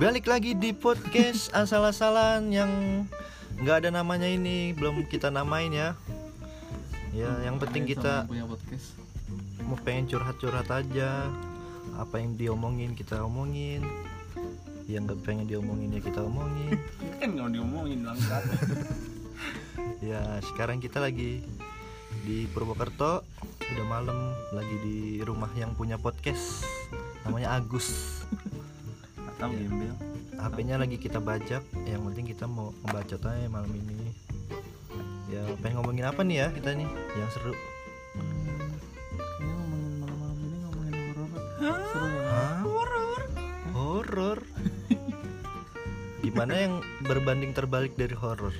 Balik lagi di podcast asal-asalan yang nggak ada namanya ini, belum kita namain ya. Ya, yang penting kita punya podcast mau pengen curhat-curhat aja. Apa yang diomongin kita omongin. Yang nggak pengen diomongin ya kita omongin. kan nggak diomongin bangsat Ya, sekarang kita lagi di Purwokerto. Udah malam lagi di rumah yang punya podcast. Namanya Agus. Tahu Ya. gembel HP-nya lagi kita bajak. Yang penting kita mau ngebacot aja malam ini. Ya, pengen ngomongin apa nih ya kita nih yang seru? kayaknya ngomongin malam-malam ini ngomongin horor seru ya? Horor. Horor. Gimana yang berbanding terbalik dari horor?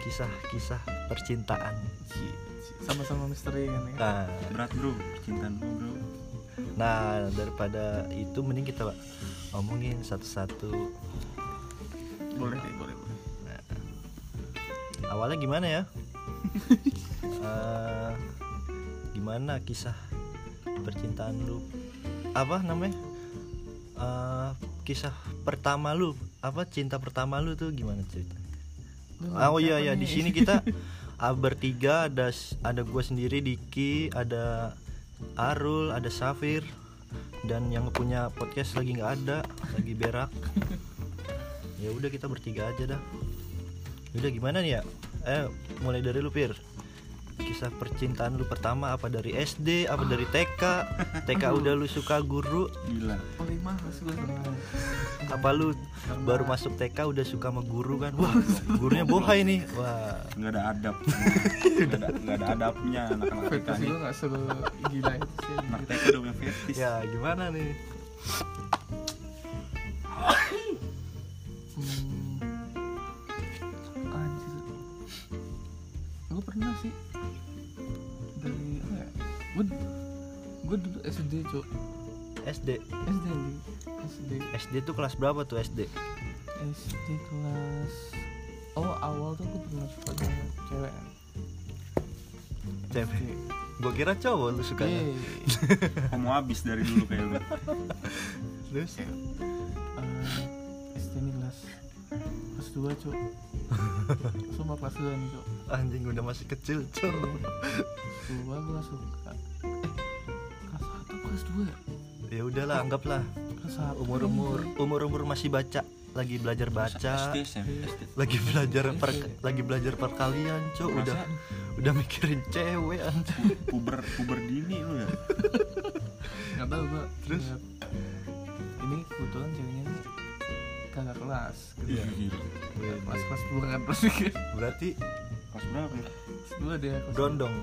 Kisah-kisah percintaan. Ci- ci- sama-sama misteri kan ya Nah, berat bro percintaan bro nah daripada itu mending kita omongin satu-satu. boleh deh boleh boleh Awalnya gimana ya? Eh, gimana kisah percintaan lu? Apa namanya? Eh, kisah pertama lu, apa cinta pertama lu tuh gimana cerita? Lu Oh iya ya nih? di sini kita ah, bertiga ada ada gue sendiri Diki, ada Arul, ada Safir dan yang punya podcast lagi nggak ada, lagi berak. ya udah kita bertiga aja dah. Udah gimana nih ya? Eh mulai dari lu Pir. Kisah percintaan lu pertama apa dari SD, apa dari TK? TK udah lu suka guru, gila. Paling males gue apa lu baru masuk TK udah suka sama guru kan? Wah, gurunya bohai nih. Wah, nggak ada adab. Nggak ada nggak ada adabnya anak-anak TK nih. gue gak segila itu sih. Anak TK udah punya fetis ya gimana nih? hmm. anjir. Gue pernah sih gue gue dulu SD cok SD. SD SD SD tuh kelas berapa tuh SD? SD kelas oh awal tuh gue pernah suka sama cewek Cewek. Gua kira cowok lu sukanya. Eh, mau habis dari dulu kayak lu Terus? eh, SD ini kelas kelas 2 cok Sumpah kelas 2 nih cok Anjing udah masih kecil, cowok. Dua gue suka kelas 1 kelas 2 ya? Ya udahlah, anggaplah Kelas 1 umur-umur umur-umur masih baca, lagi belajar baca, SD SMP SD lagi belajar per, lagi belajar perkalian, cowok udah udah mikirin cewek anjing. puber puber dini lu ya Gak tau gue Terus? Ini kebetulan ceweknya nih Kakak kelas gitu. Iya. Gila. Kelas kelas 2 kan pasti Berarti kelas berapa ya Kelas 2 dia kelas brondong.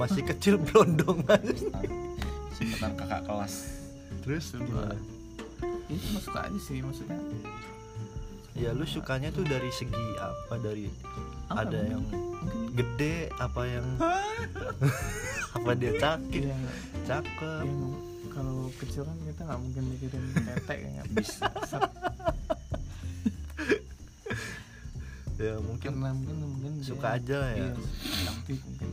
Masih kecil brondong aja. Kakak kelas. Terus? Gimana? Ini cuma suka aja sih maksudnya. Ya lu sukanya tuh dari segi apa? Dari Apa, ada mungkin- yang gede apa yang apa dia cakep Iya cakep. Yang kalau kecil kan kita nggak mungkin mikirin tetek ya bisa. Ya mungkin karena mungkin mungkin suka aja ya. iya, cantik mungkin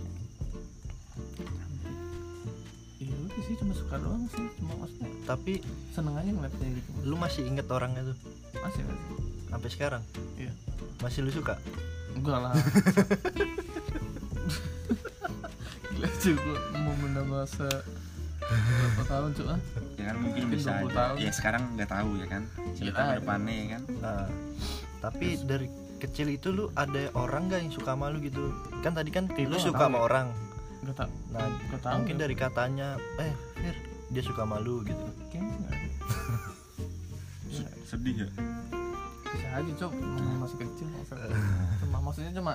sih cuma suka doang sih cuma maksudnya tapi seneng aja ngeliat kayak gitu. lu masih inget orangnya tuh? Masih masih. Sampai sekarang? Iya. Masih lu suka? Enggak lah. Gila juga mau menambah se berapa tahun cuy ah? Ya kan mungkin Mungkin bisa 20 aja. tahun. ya sekarang nggak tahu ya kan cerita ke depannya ya kan? Nah, tapi dari kecil itu lu ada orang gak yang suka sama lu gitu? Kan tadi kan lu suka sama ya. orang nggak tak nah nggak tahu mungkin ya. dari katanya eh Fir dia suka sama lu gitu. Kayaknya sedih ya? Bisa aja cok. Masih kecil masa cuma maksudnya cuma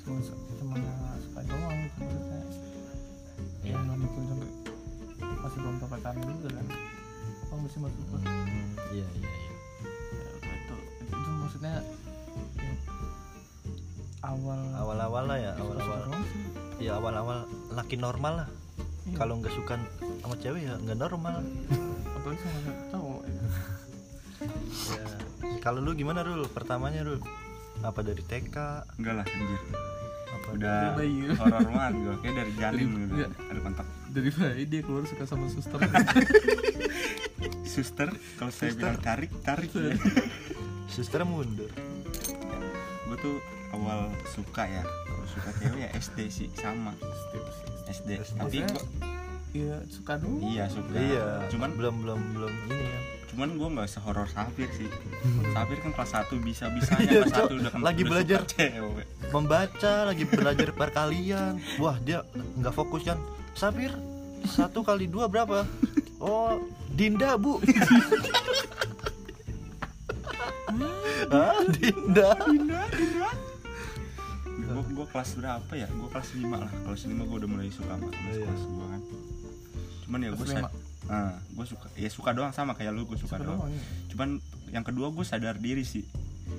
cuma cuma suka doang gitu maksudnya. Ya nggak mungkin sampai masih belum pacaran juga kan. Oh masih masuk? Hmm, iya iya iya. Ya, itu itu maksudnya ya, awal awal-awal lah ya doang sih. ya awal-awal laki normal lah. Iya. kalau nggak suka sama cewek ya nggak normal. Apalagi sama cowok ya. ya kalau lu gimana Rul? Pertamanya Rul apa dari TK enggak lah anjir. Apa udah Dari bayi. horor banget gue kayak dari janin Dari- udah iya. ada kontak dari bayi dia keluar suka sama suster. Suster? Kalau saya bilang tarik tarik. Ya. suster mundur. Gue tuh awal suka ya. Kalau suka cewek ya SD sih sama. SD tapi gua iya suka dulu. Iya suka. Iya cuman belum belum belum ini kan cuman gue nggak sehoror Safir sih. Safir kan kelas 1 bisa Iya, bisanya kelas Cok. 1 udah kan Lagi udah belajar. suka cewek. membaca lagi belajar perkalian. Wah dia nggak fokus kan Sapir satu kali dua berapa? Oh Dinda bu. Ah Dinda. Gue gue kelas berapa ya gue kelas 5 lah kelas 5 gue udah mulai suka sama kelas Iya. kelas gue kan cuman ya gue Kelas lima. ah gue suka ya suka doang sama kayak lu gue suka, suka doang doang iya. cuman yang kedua gue sadar diri sih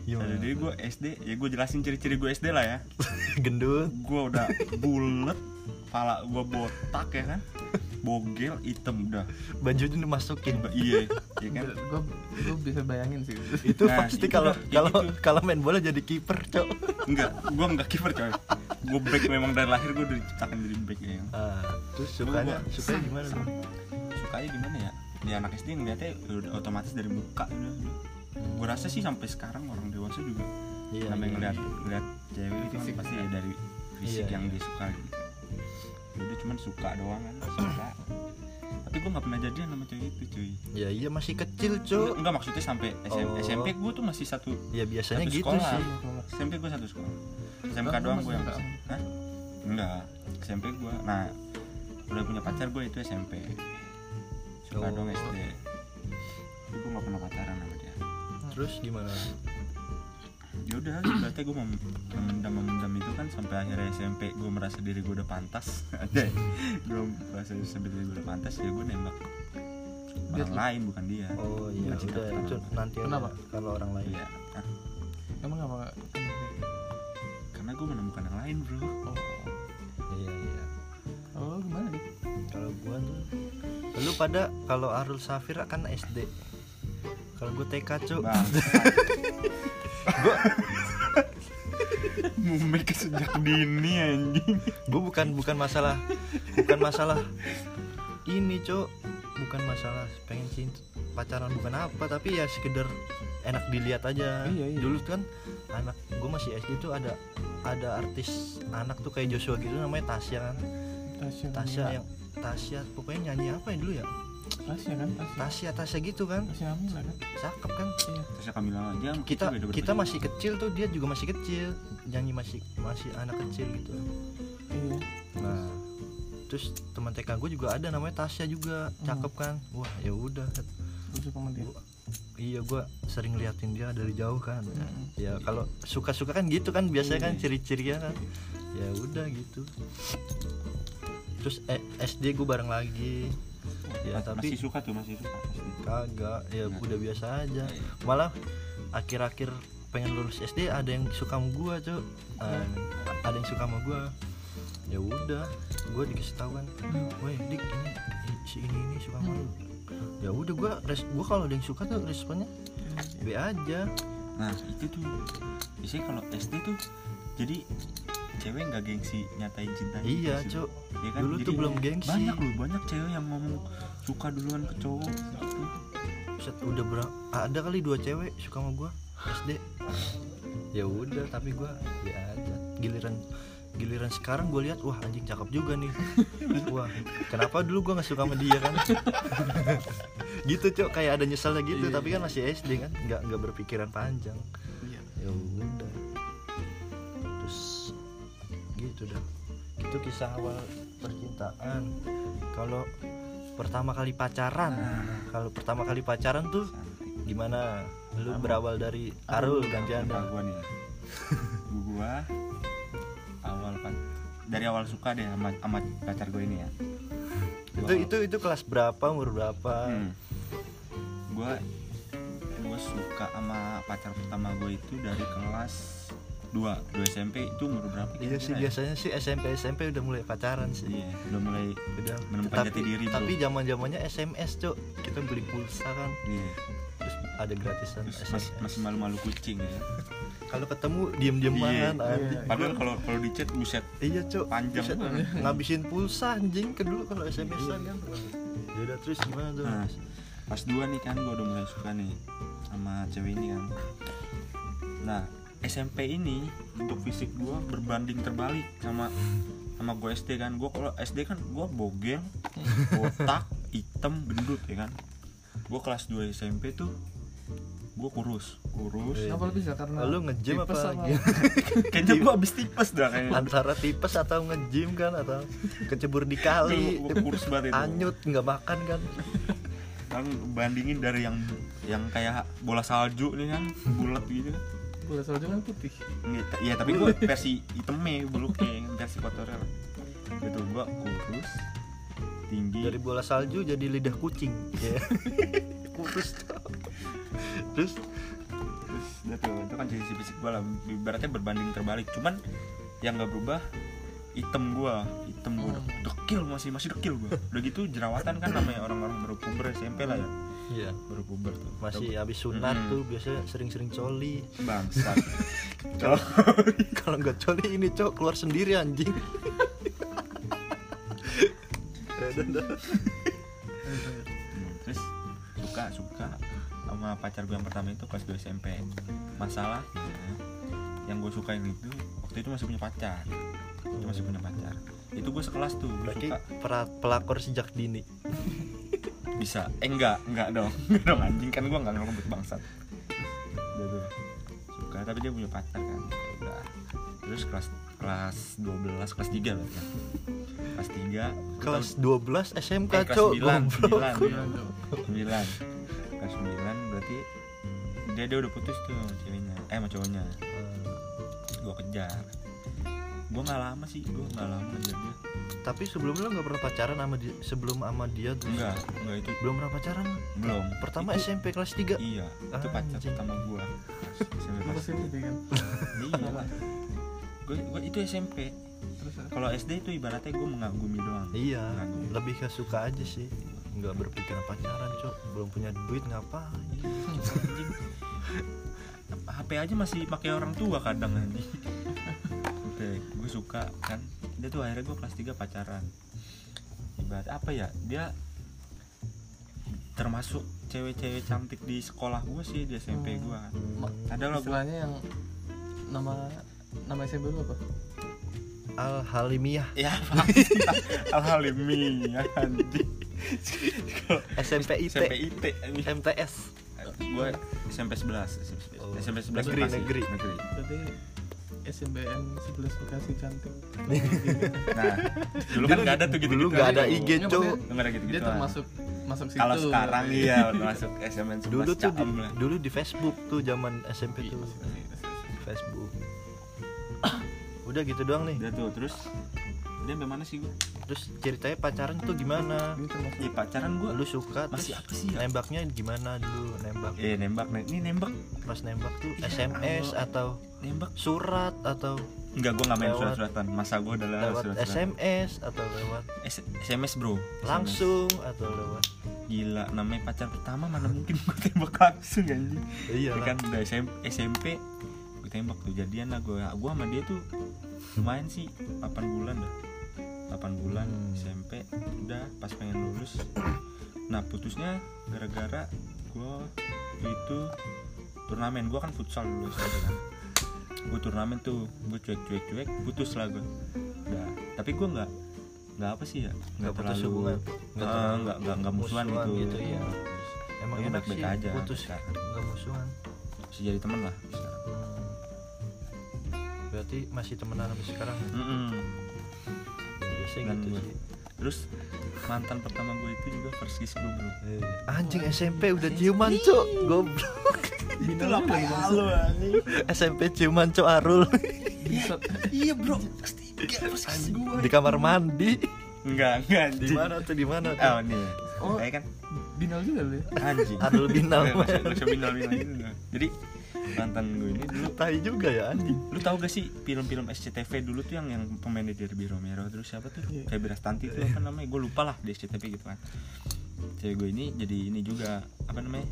Gimana? sadar diri gue SD ya gue jelasin ciri-ciri gue SD lah ya gendut gue udah bulet pala gue botak ya kan bogel hitam udah. Bajunya dimasukin. Ba- iya iya kan? Gue gue bisa bayangin sih. Itu Nah, pasti kalau dah, kalau gitu. kalau main bola jadi kiper cok. Enggak gue enggak kiper coy. Gue back memang dari lahir gue diciptakan jadi back ya. Ah terus sukanya Gua- sukanya gimana tuh sukanya gimana ya? Ya anak SD ngeliatnya udah otomatis dari muka udah, udah. gue rasa sih sampai sekarang orang dewasa juga iya, namanya iya. ngeliat ngeliat cewek itu kan pasti ya dari fisik Iya, yang iya. dia suka. gitu udah cuman suka doang kan suka. Tapi gue nggak pernah jadian sama cewek itu cuy. Ya iya masih kecil enggak, cok enggak maksudnya sampai SM, Oh. SMP gue tuh masih satu ya biasanya Satu gitu sekolah. sih. SMP gue satu sekolah. SMK doang gue yang? Hah? enggak SMP gue nah udah punya pacar gue itu SMP suka Oh. dong SD tapi gue gak pernah pacaran sama dia. Terus gimana ya udah berarti gue memendam memendam itu kan sampai akhirnya SMP gue merasa diri gue udah pantas. Ada gue merasa diri gue udah pantas ya gue nembak orang lain bukan dia. Oh iya cinta udah itu nanti Kenapa? kalau orang lain. Iya. Ah, emang apa? Karena gue menemukan yang lain bro. Oh. Iya iya. Oh gimana dik kalau gua tuh lu pada kalau Arul Safira kan SD kalau gue TK cuk bang Mumek sejak dini anjing. Gue bukan bukan masalah. Bukan masalah. Ini cuk bukan masalah. Pengen cinta pacaran bukan apa tapi ya sekedar enak dilihat aja. Iya, iya. dulu kan anak gue masih SD tuh ada ada artis anak tuh kayak Joshua gitu namanya Tasya kan. Tasya Tasya yang Tasya pokoknya nyanyi apa ya dulu ya Tasya kan Tasya. Tasya Tasya gitu kan. Tasya Amila kan. Cakep kan? Iya. Terus Kamila aja kita beda berapa kita masih kecil tuh dia juga masih kecil. Nyanyi masih masih anak kecil gitu. Iya. Nah terus teman TK gue juga ada namanya Tasya juga. Cakep kan? Wah ya udah. Suka iya gue sering liatin dia dari jauh kan. Mm-mm. ya kalau suka-suka kan gitu kan biasanya kan Iya. ciri-cirinya kan. Ya udah gitu. Terus eh, SD gue bareng lagi ya tapi masih suka tuh masih suka. Kagak ya Nah. udah biasa aja. Iya, iya. malah akhir-akhir pengen lulus SD ada yang suka sama gua cuy Iya. ada yang suka sama gua. Ya udah gua dikasih tahu kan weh dik ini si ini ini suka sama lu. Ya udah gua res gua kalau ada yang suka tuh responnya B aja. Nah itu tuh. Biasanya kalau SD tuh jadi cewek nggak gengsi nyatain cinta iya cuy ya kan? dulu Jadi tuh belum gengsi. banyak loh banyak cewek yang ngomong suka duluan ke cowok. Gitu. Set, udah berapa ada kali dua cewek suka sama gua SD ya udah tapi gua ya aja. Giliran giliran sekarang gue lihat wah anjing cakep juga nih. Wah kenapa dulu gua nggak suka sama dia kan? Gitu cok kayak ada nyeselnya gitu Iya, tapi kan masih SD kan? Nggak nggak berpikiran panjang. Iya. Ya udah gitu dah itu kisah awal percintaan kalau pertama kali pacaran kalau pertama kali pacaran tuh Cantik. gimana lu Sama. berawal dari Arul gantian dah gua nih gua awal pan dari awal suka deh sama, sama pacar gue ini ya itu Gua- itu itu kelas berapa umur berapa hmm. gua gua suka sama pacar pertama gue itu dari kelas 2 2 SMP itu umur berapa iya sih ya? biasanya sih SMP SMP udah mulai pacaran sih. Iya udah mulai udah. Menemukan jati diri, tapi zaman zamannya SMS cok kita beli pulsa kan. Iya. Terus ada gratisan terus SMS mas- masih malu-malu kucing ya. Kalau ketemu diem dieman Iya. anjing. Padahal kalau kalau di chat buset iya cok Panjang Buset, ngabisin pulsa anjing ke dulu kalau SMS kan. Ya udah terus gimana tuh Nah, pas dua nih kan gue udah mulai suka nih sama cewek ini kan. Nah SMP ini untuk fisik gue berbanding terbalik sama sama gue SD kan. Gue kalau SD kan gue bogel botak hitam gendut ya kan? Gue kelas 2 SMP tuh gue kurus kurus. Kenapa lu bisa karena Lu nge-gym tipes apa sama- gimana? kayaknya gue abis tipes dah kayaknya. Antara tipes atau nge-gym kan atau kecebur di kali. Gue kurus banget itu. Anyut nggak makan kan. Kan bandingin dari yang yang kayak bola salju nih kan bulat gitu. kan Bola salju kan putih. Iya tapi gue versi hitamnya buluknya versi kotornya lah gitu gue kurus tinggi. Dari bola salju jadi lidah kucing. Ya kurus terus? Terus tuh itu kan jadi fisik gue lah. Ibaratnya berbanding terbalik. Cuman yang nggak berubah hitam gue hitam gue Hmm. dekil masih masih dekil gue udah gitu jerawatan kan namanya orang-orang baru puber SMP lah ya iya. Baru puber tuh. Masih habis sunat Mm-mm. tuh biasanya sering-sering coli. Bangsat. Kalau kalau nggak coli ini cok keluar sendiri anjing. Hmm, terus suka suka sama pacar gue yang pertama itu kelas 2 SMP masalah yang gue sukain itu waktu itu masih punya pacar. Itu masih punya pacar itu gue sekelas tuh gue berarti suka. pelakor sejak dini. Bisa. Eh enggak enggak dong. Enggak dong anjing. Kan gue nggak ngerebut bangsat. Udah tuh suka tapi dia punya pacar kan. Udah. Terus kelas kelas 12 kelas 3 lah ya. Kelas 3 kelas 12 SMK eh, kelas cok 9 goblok. 9 Iya, Cok. 9 kelas 9 berarti dia dia udah putus tuh ceweknya. Eh sama cowoknya. Gue kejar gue nggak lama sih gue nggak lama dia tapi sebelumnya lo nggak pernah pacaran sama dia sebelum sama dia tuh? Enggak enggak itu. Belum pernah pacaran? Belum. Pertama Itu- SMP kelas 3 iya itu pacar Anjing. pertama gue Lu pasti gitu kan. iya. Lah gue itu SMP kalau SD itu ibaratnya gue mengagumi doang. Iya Mengagumi. lebih ke suka aja sih. Nggak berpikiran pacaran cok. Belum punya duit ngapain? Anjing. HP aja masih pakai orang tua kadang gue suka kan? Dia tuh akhirnya gue kelas 3 pacaran. Ibarat apa ya? Dia termasuk cewek-cewek cantik di sekolah gue sih di SMP gue Ma- ada lah gue yang nama nama SMP lu apa? Al Halimiyah ya alhamdulillah anjing. SMP IT SMP IT. MTS gue SMP 11 SMP 11 Oh. SMP 11 Negeri, negeri. negeri SMBN 11 Bekasi cantik. nah dulu kan gak ada tuh gitu dulu nggak ada IG Nggak, cok maksudnya nggak ada gitu Dia termasuk masuk situ. kalau sekarang berarti. iya masuk SMN 11 dulu tuh di, dulu di Facebook tuh zaman SMP Iya, tuh. Facebook. Udah gitu doang nih. Udah tuh terus? Dia sampai mana sih gue terus ceritanya pacaran tuh gimana? Ini termasuk ya pacaran gue lu suka Masih apa sih ya? nembaknya gimana dulu? Nembak. Eh nembak nih. Ini nembak. Pas nembak tuh Iya, SMS Allah. atau nembak. surat atau enggak gue nggak main surat-suratan. Masa gue adalah lewat surat-suratan. SMS atau lewat S- SMS bro. Langsung atau lewat? SMS. gila namanya pacar pertama mana mungkin gue tembak langsung anjing. Iya Ya kan udah SM, SMP gue tembak tuh. Jadian lah gue gue sama dia tuh lumayan sih 8 bulan dah 8 bulan Hmm. SMP udah pas pengen lulus. Nah putusnya gara-gara gue itu turnamen. Gue kan futsal dulu SMP kan. Gue turnamen tuh gue cuek-cuek cuek putus lah gue udah tapi gue nggak nggak apa sih ya? Nggak hubungan? nggak terlalu nggak nggak nggak musuhan, gitu, gitu ya. Emang Gue enak sih aja putus nggak musuhan. Bisa jadi temen lah sekarang. Hmm. berarti masih temenan sampai sekarang ya? Mm-mm. Biasanya gitu gue- sih Terus mantan pertama gue itu juga first kiss gue bro. Eh, anjing SMP udah ciuman cok goblok Itu lah lu anjing. SMP ciuman cok Arul. Iya bro. Pasti di kamar mandi Enggak enggak di mana tuh di mana tuh Oh nih. Oh. Kayak kan Binal juga lu ya. anjing. Arul Binal binal binal gitu. Jadi mantan gue ini dulu. Tai juga ya anjing. Lu tahu gak sih film-film SCTV dulu tuh yang yang pemainnya Derby Romero? Terus siapa tuh? Iya. Febri Astanti tuh apa namanya? Gue lupa lah di SCTV gitu kan. Cewek gue ini jadi ini juga apa namanya?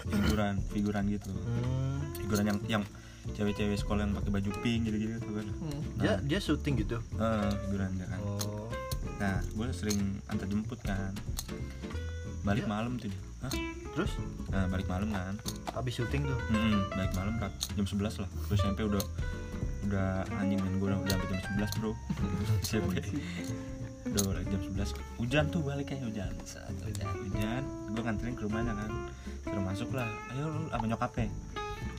Figuran figuran gitu. Hmm. figuran yang yang cewek-cewek sekolah yang pakai baju pink gitu gitu tuh kan. Hmm. dia dia syuting gitu? Eh, figuran dia kan. Oh. Nah gue sering antar jemput kan. Balik Iya. malam tuh dia. Hah? terus? Nah balik malam kan. Habis syuting tuh. Mm-mm, balik malam rat jam 11 lah. Terus SMP udah udah anjing dan gue udah, udah sampai jam 11 bro. SMP udah udah jam 11 hujan tuh balik kayak hujan. Saat hujan. Hujan. Gue nganterin ke rumahnya kan. Suruh masuk lah. Ayo lu sama nyokapnya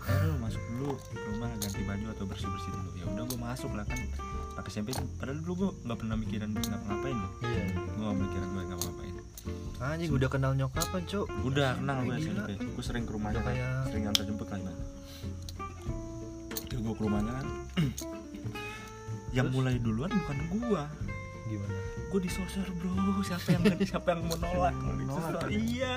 ayo lu masuk dulu ke rumah ganti baju atau bersih bersih dulu. Ya udah gue masuk lah kan. Pakai SMP padahal dulu gue nggak pernah mikiran ngapa ngapain loh. Iya. Gue nggak mikiran gue ngapa ngapain anjing udah kenal nyokapan cok udah kenal gue. SMP. Gue sering ke rumahnya kan. kayak- sering antar jemput ya gue ke rumahnya kan. Yang Terus? mulai duluan bukan gua. Gimana? Gue disosor bro. Siapa yang siapa yang menolak? Menolak, disosor kan? iya.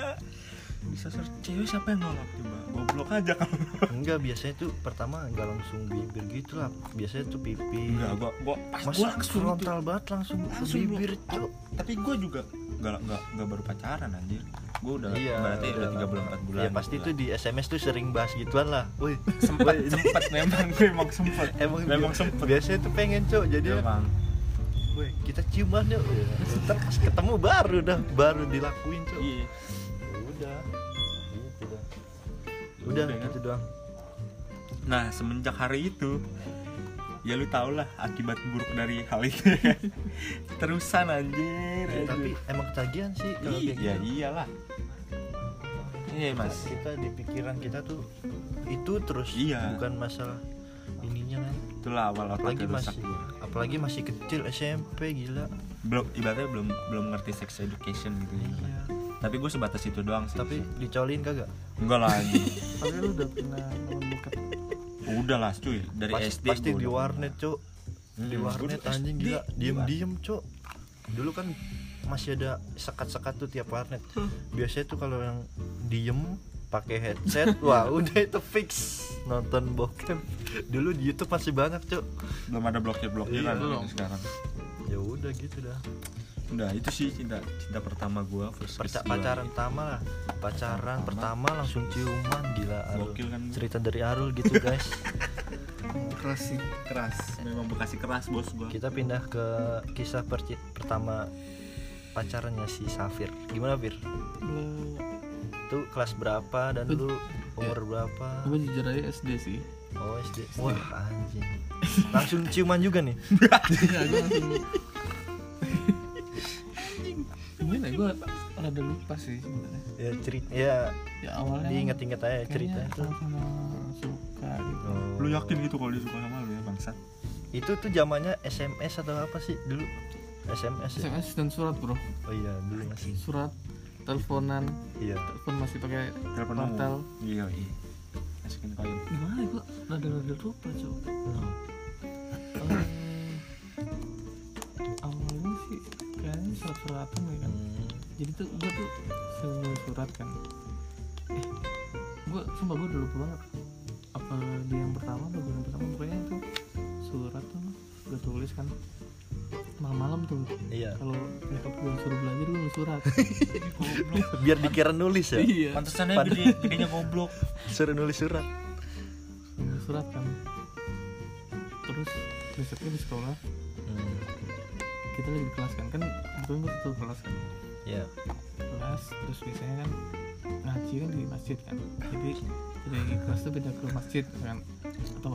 Disosor cewek siapa yang nolak coba? Goblok aja kamu enggak biasanya tuh pertama enggak langsung bibir gitu lah. Biasanya tuh pipi enggak gua gua pas gua langsung itu frontal banget langsung, Langsung, bibir cok tapi gua juga enggak enggak enggak baru pacaran anjir. Gua udah iya berarti udah tiga bulan empat bulan. Ya pasti tuh lah. di SMS tuh sering bahas gituan lah. Woi sempet sempet memang gue emang sempet. Emang memang sempet. biasanya tuh pengen cok jadi emang woi kita ciuman yuk ntar pas ketemu baru dah baru dilakuin cok. Iya. Ya udah. Gitu dah. Udah, udah kan? gitu doang. Nah semenjak hari itu Ya lu tau lah akibat buruk dari hal itu. Terusan anjir. Ya, tapi emang ketagihan sih kalau kayak Iya gitu. iyalah. Iya mas. kita di pikiran kita tuh itu terus Iya. bukan masalah ininya kan. Itulah awal apalagi rusak masih gua. apalagi masih kecil SMP gila. Belum ibaratnya belum belum ngerti sex education gitu ya. iya. Tapi gue sebatas itu doang sih. Tapi dicolin kagak? Enggak lah anjing. Tapi lu udah pernah Udah lah cuy. Dari Pas- SD pasti di warnet cok Hmm, di warnet anjing SD, gila. Di diem diem cok dulu kan masih ada sekat-sekat tuh tiap warnet. Hmm. biasanya tuh kalau yang diem pakai headset wah udah itu fix. Nonton bokep. Dulu di YouTube masih banyak cok Belum ada blokir-blokir Iya, kan sekarang. Ya udah gitu dah Udah itu sih cinta cinta pertama gue first Perca- gua. pacaran pertama lah. Pacaran Pertama. pertama langsung ciuman gila Arul. Gokil kan cerita dari Arul gitu guys. Keras sih. Keras Memang bekasi keras bos gue kita pindah ke kisah perci- pertama pacarannya si Safir. Gimana Fir? Lu itu kelas berapa dan lu umur Iya. berapa? gue jujur aja SD sih. Oh SD wah anjing. Langsung ciuman juga nih? Iya, langsung gimana gue rada lupa sih sebenarnya. Ya cerita ya ya awalnya diinget-inget aja cerita itu suka gitu. Oh. Lu yakin gitu kalau dia suka sama lu ya bangsat? Itu tuh zamannya SMS atau apa sih dulu? SMS ya? SMS dan surat bro. Oh iya dulu masih. Surat teleponan. Iya. Telepon masih pakai Telepon Hotel. Iya iya. Masukin koin gimana gue rada rada lupa cuy Hmm. Kayaknya surat-suratan ya kan? Hmm. jadi tuh gue tuh selalu surat kan. Eh gue sumpah gue udah lupa banget apa dia yang pertama atau gue yang pertama. Pokoknya itu surat tuh gue tulis kan. Malam-malam tuh. Iya. Kalau nyokap gue suruh belajar gue nulis surat. Biar dikira nulis ya. Iya. Pantesannya Pad- gede, gedenya goblok. Suruh nulis surat. Nulis surat kan. Terus besoknya di sekolah. Hmm. Kita lagi di kelas kan? Kan kebetulan gue tuh kelas kan? Ya kelas terus biasanya kan ngaji kan di masjid kan? Jadi dari kelas tuh beda ke masjid kan? Atau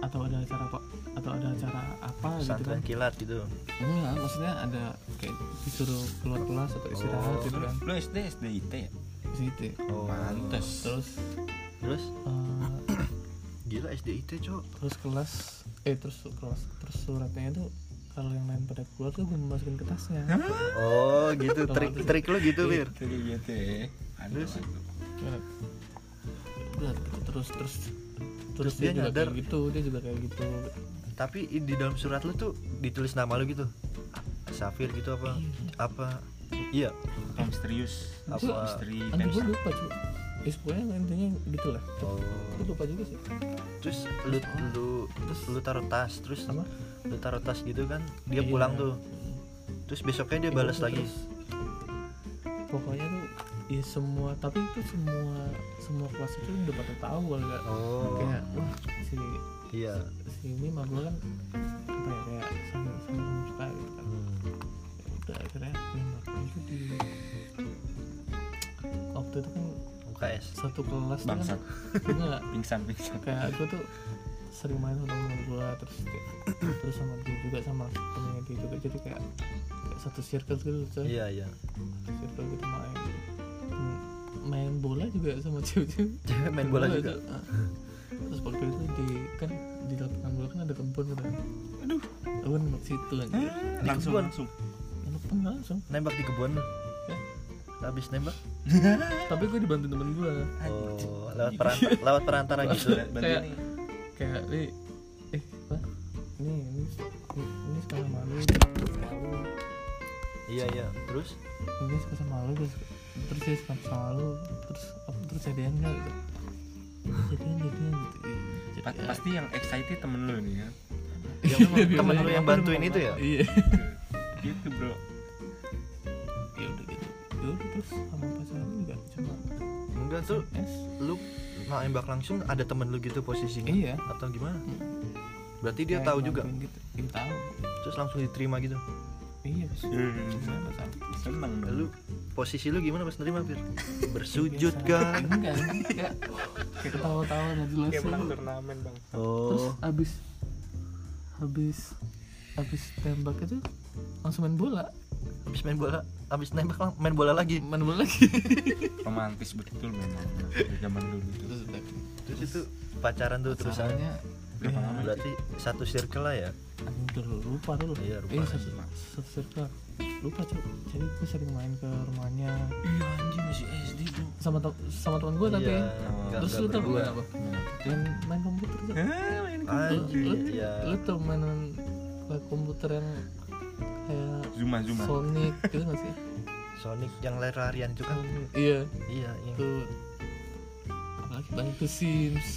atau ada acara apa atau ada acara apa gitu kan? Kilat gitu. Enggak maksudnya ada kayak disuruh keluar kelas atau istirahat Oh. gitu kan? Lu SD SDIT ya? di situ oh Pantes. terus terus? eh, gila SDIT cok. terus kelas eh terus kelas terus suratnya itu kalau yang lain pada keluar tuh gue masukin ke tasnya oh gitu. Trik trik lu gitu Fir? Itu kayak gitu ya. Aduh, Terus? aduh. Ya, udah gitu, terus terus Terus dia juga nyadar. kayak gitu dia juga kayak gitu. Tapi di dalam surat lu tuh ditulis nama lu gitu? Safir gitu apa? Apa? Iya. Misterius? Apa? Misteri gue lupa cuy Ya pokoknya intinya gitu lah oh. Gue lupa juga sih. Terus lu lu terus lu taruh tas terus Apa? lu taruh tas gitu kan dia Iya. pulang tuh. Terus besoknya dia balas Terus- lagi. Pokoknya tuh ya semua tapi itu semua semua kelas itu udah pada tahu kalau nggak. Oh. Kayak wah si iya. si ini mah kan UKS satu kelas kan bangsat. Enggak. Pingsan pingsan. Kayak aku tuh sering main sama temen gue terus kayak, terus sama dia juga sama temennya dia juga. Jadi kayak, kayak satu circle gitu coy iya iya. Satu circle gitu main. Main bola juga sama cewek-cewek. Cewek main bola juga? Tuh, ah. terus waktu itu di kan di lapangan bola kan ada kebun gitu. Kan aduh. Kebun situ aja langsung? Langsung langsung. Nembak di kebun. Ya. habis nembak tapi gue dibantu temen gue oh lewat perantara lewat perantara gitu Berarti Kayak- ini kayak eh eh apa? Ini ini ini, ini suka sama lu. Malu iya iya. Terus? Ini suka sama lu terus terus dia suka sama lu terus apa terus jadian nggak gitu? Terus jadian jadian gitu. Jadi, ya, pasti yang excited temen lu nih kan yang temen lu yang bantuin itu ya? iya enggak tuh. Es lu nembak langsung ada temen lu gitu posisinya? Iya. Atau gimana? Hmm. berarti dia Kayak tahu juga? gitu. Iya tahu. Terus langsung diterima gitu? Iya pacaran. seneng dong. Lu posisi lu gimana pas nerima Fir? bersujud kan? Enggak kayak kayak ketawa-tawa nggak jelas kayak menang turnamen bang. Terus oh habis habis habis tembak itu langsung main bola habis main bola habis nembak main bola lagi. Main bola lagi. Romantis betul memang dari zaman dulu. Tuh terus udah. Terus itu pacaran tuh terus Pacarannya Berapa ya, lama? berarti satu circle lah ya? Anjir lupa dulu. Iya, lupa. eh satu satu circle. Lupa cuy jadi gue sering main ke rumahnya. Iya anjing masih SD bro sama te- sama teman gue tapi. Iya, ya. nggak- terus lu tau gue apa? Yang main komputer tuh main lu, Anjir, lu, iya. lu tuh mainan kayak komputer yang kayak Zuma Zuma. Sonic gitu gak sih? Sonic yang lari-larian itu kan iya. Iya yang tuh apalagi banyak tuh Sims.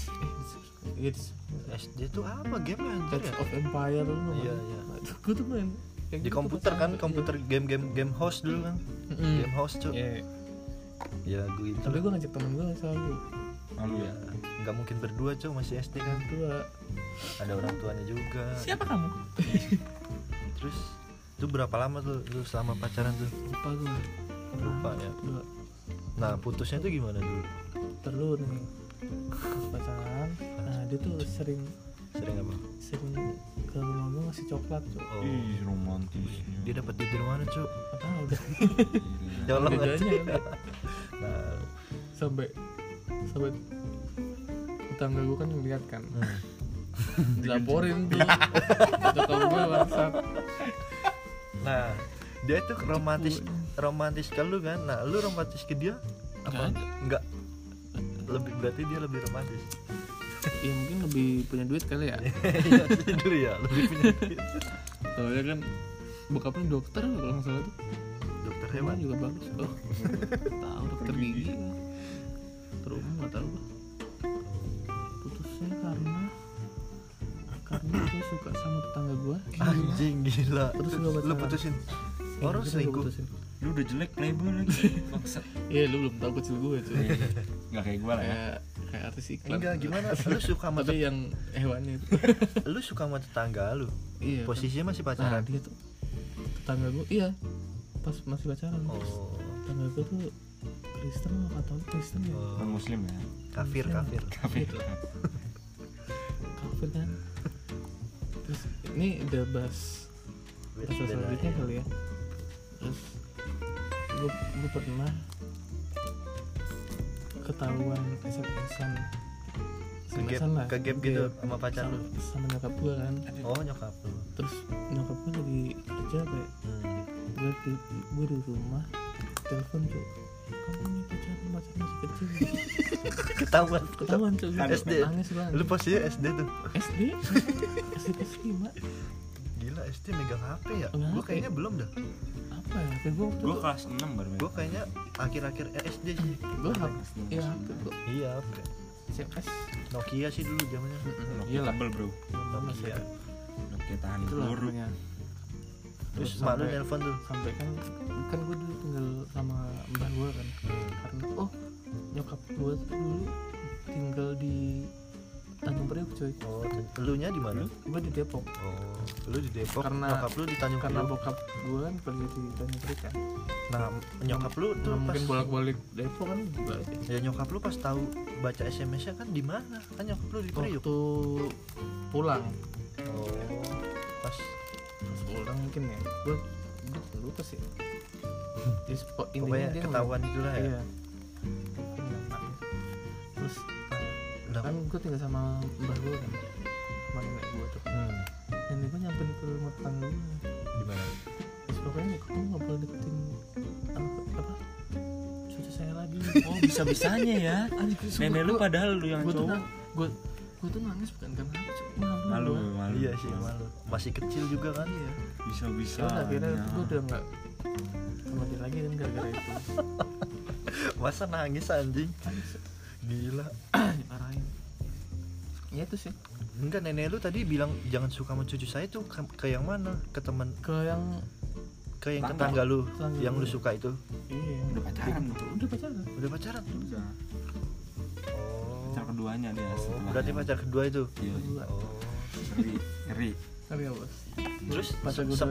Eh it's SD tuh apa game anjir Age ya? of Empire lu Iya, iya. gue tuh main di gitu komputer tuh kan komputer game-game game host dulu kan? Iya. Game host cuy Iya. ya gue itu tapi gue ngajak temen gue selalu malu ya? Ya nggak mungkin berdua cuy masih SD kan? Dua ada orang tuanya juga. Siapa kamu? Terus itu berapa lama tuh? Lu selama pacaran tuh? Lupa gue Lupa ya. dua. Nah putusnya tuh gimana dulu? Terlu nih. Pacaran. Nah dia tuh sering sering apa? Sering ke rumah gue ngasih coklat tuh oh. Ih romantis. Dia dapat duit dari mana cuy apa tahu udah ya Allah bedanya kan nah. Sampai sampai tetangga gue kan ngeliat kan. Hmm. dilaporin tuh. Coklat gue bangsat nah dia tuh romantis romantis ke lu kan? Nah lu romantis ke dia apa? Enggak lebih berarti dia lebih romantis. Ya mungkin lebih punya duit kali ya. Iya dulu ya lebih punya duit. soalnya kan bokapnya dokter kalau nggak salah tuh. Dokter hewan. juga bagus. Oh tahu dokter gigi. Umum nggak tahu. Putusnya karena karena gue suka sama tetangga gue anjing gila. Terus lu lu putusin. Orang selingkuh. lu udah jelek playboy lagi. Bangsat. Iya lu belum tahu kecil gue cuy nggak kayak gue lah ya. Kayak kayak artis iklan. Enggak gimana? Lu suka sama tapi yang hewannya itu. Lu suka sama tetangga lu? Iya posisinya masih kan. nah pacaran? dia tuh tetangga gue iya. Pas masih pacaran. Terus oh, tetangga gue tuh Kristen atau Kristen ya? Non oh muslim ya? Kafir kafir. Kafir. Kafir kan ini udah bahas Beda selanjutnya ya. kali ya terus gue gue pernah ketahuan SMS-an ke gap SMS-an lah ke gap gitu Gap. sama pacar sama, lu sama nyokap gue kan oh nyokap lu terus nyokap gue lagi kerja kayak hmm. gue di gue di rumah telepon tuh kamu nih pacaran pacaran masih kecil ketahuan ketahuan tuh gue SD. nangis gue lu posisinya SD tuh. SD SD kelas lima. Gila SD megang HP ya? HP. kayaknya belum dah. Apa ya kayak gue gue kelas 6 baru gua kayaknya akhir-akhir SD sih. Gue HP iya HP gue iya HP SMS Nokia sih dulu zamannya. Iya lah. Tebel bro. Nokia Nokia tahan peluru pokoknya terus mak lu nelpon tuh. sampai kan kan gue dulu tinggal sama mbah gue kan. Karena oh nyokap gue dulu tinggal di Tanjung Priok cuy. Oh lu nya di mana? Gue di Depok. Oh lu di Depok Karena- nyokap lu di Tanjung karena Priok bokap gue kan kerja di Tanjung Priok kan. Nah nyokap lu tuh Nah, pas mungkin bolak-balik Depok kan juga. Ya nyokap lu pas tahu baca SMS-nya kan di mana? Kan nyokap lu di Priok waktu pulang. Oh pas pulang mungkin ya. Gue gue lupa sih. Di spot intinya pokoknya dia ketahuan itulah ngeliat- ya. Iya. Terus Lah, kan gue tinggal sama mbah gue kan sama nenek gue tuh. Hmm, nenek gue nyamperin ke rumah tetangga gue di mana? Terus pokoknya kamu nggak boleh deketin apa cucu saya lagi. Oh bisa bisanya ya gue- nenek lu gue- padahal lu yang gue cowok. gue gue tuh nangis bukan karena apa Cuk. malu malu. Gua. malu. Iya sih malu. Masih kecil juga kan iya bisa bisa Terus akhirnya gue udah nggak sama dia lagi kan gara-gara itu. Masa nangis anjing? Gila. Dimarahin ya itu sih. Enggak nenek lu tadi bilang jangan suka sama cucu saya tuh ke, ke yang mana? Ke teman ke yang ke yang Tetangga. lu yang lu suka itu. Iya. Udah pacaran tuh udah pacaran? Udah pacaran? Udah keduanya dia oh setelahnya. berarti pacar kedua itu? Iya Kedua. oh. Ngeri ngeri. Ngeri ya bos terus? Pacar udah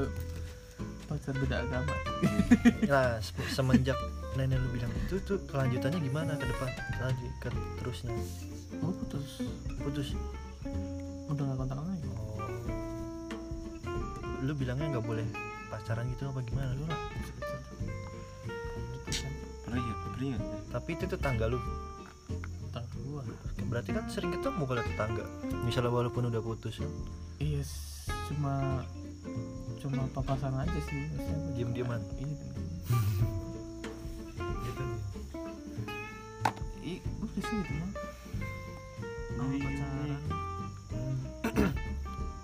pacar beda agama. Nah se- semenjak nenek lu bilang itu tuh kelanjutannya gimana ke depan? Lagi ke terusnya? Gue putus. Putus? Udah gak kontak lagi. Oh. Lu bilangnya nggak boleh pacaran gitu apa gimana? Lu pernah ya? Pernah ya? Tapi itu tetangga lu? Tetangga gue berarti kan sering ketemu kalau tetangga. Misalnya walaupun udah putus. Iya s- cuma cuma papasan aja sih. Diem-dieman? cuma- iya diem gitu Ih, udah sih gitu mah mau Iya. pacaran.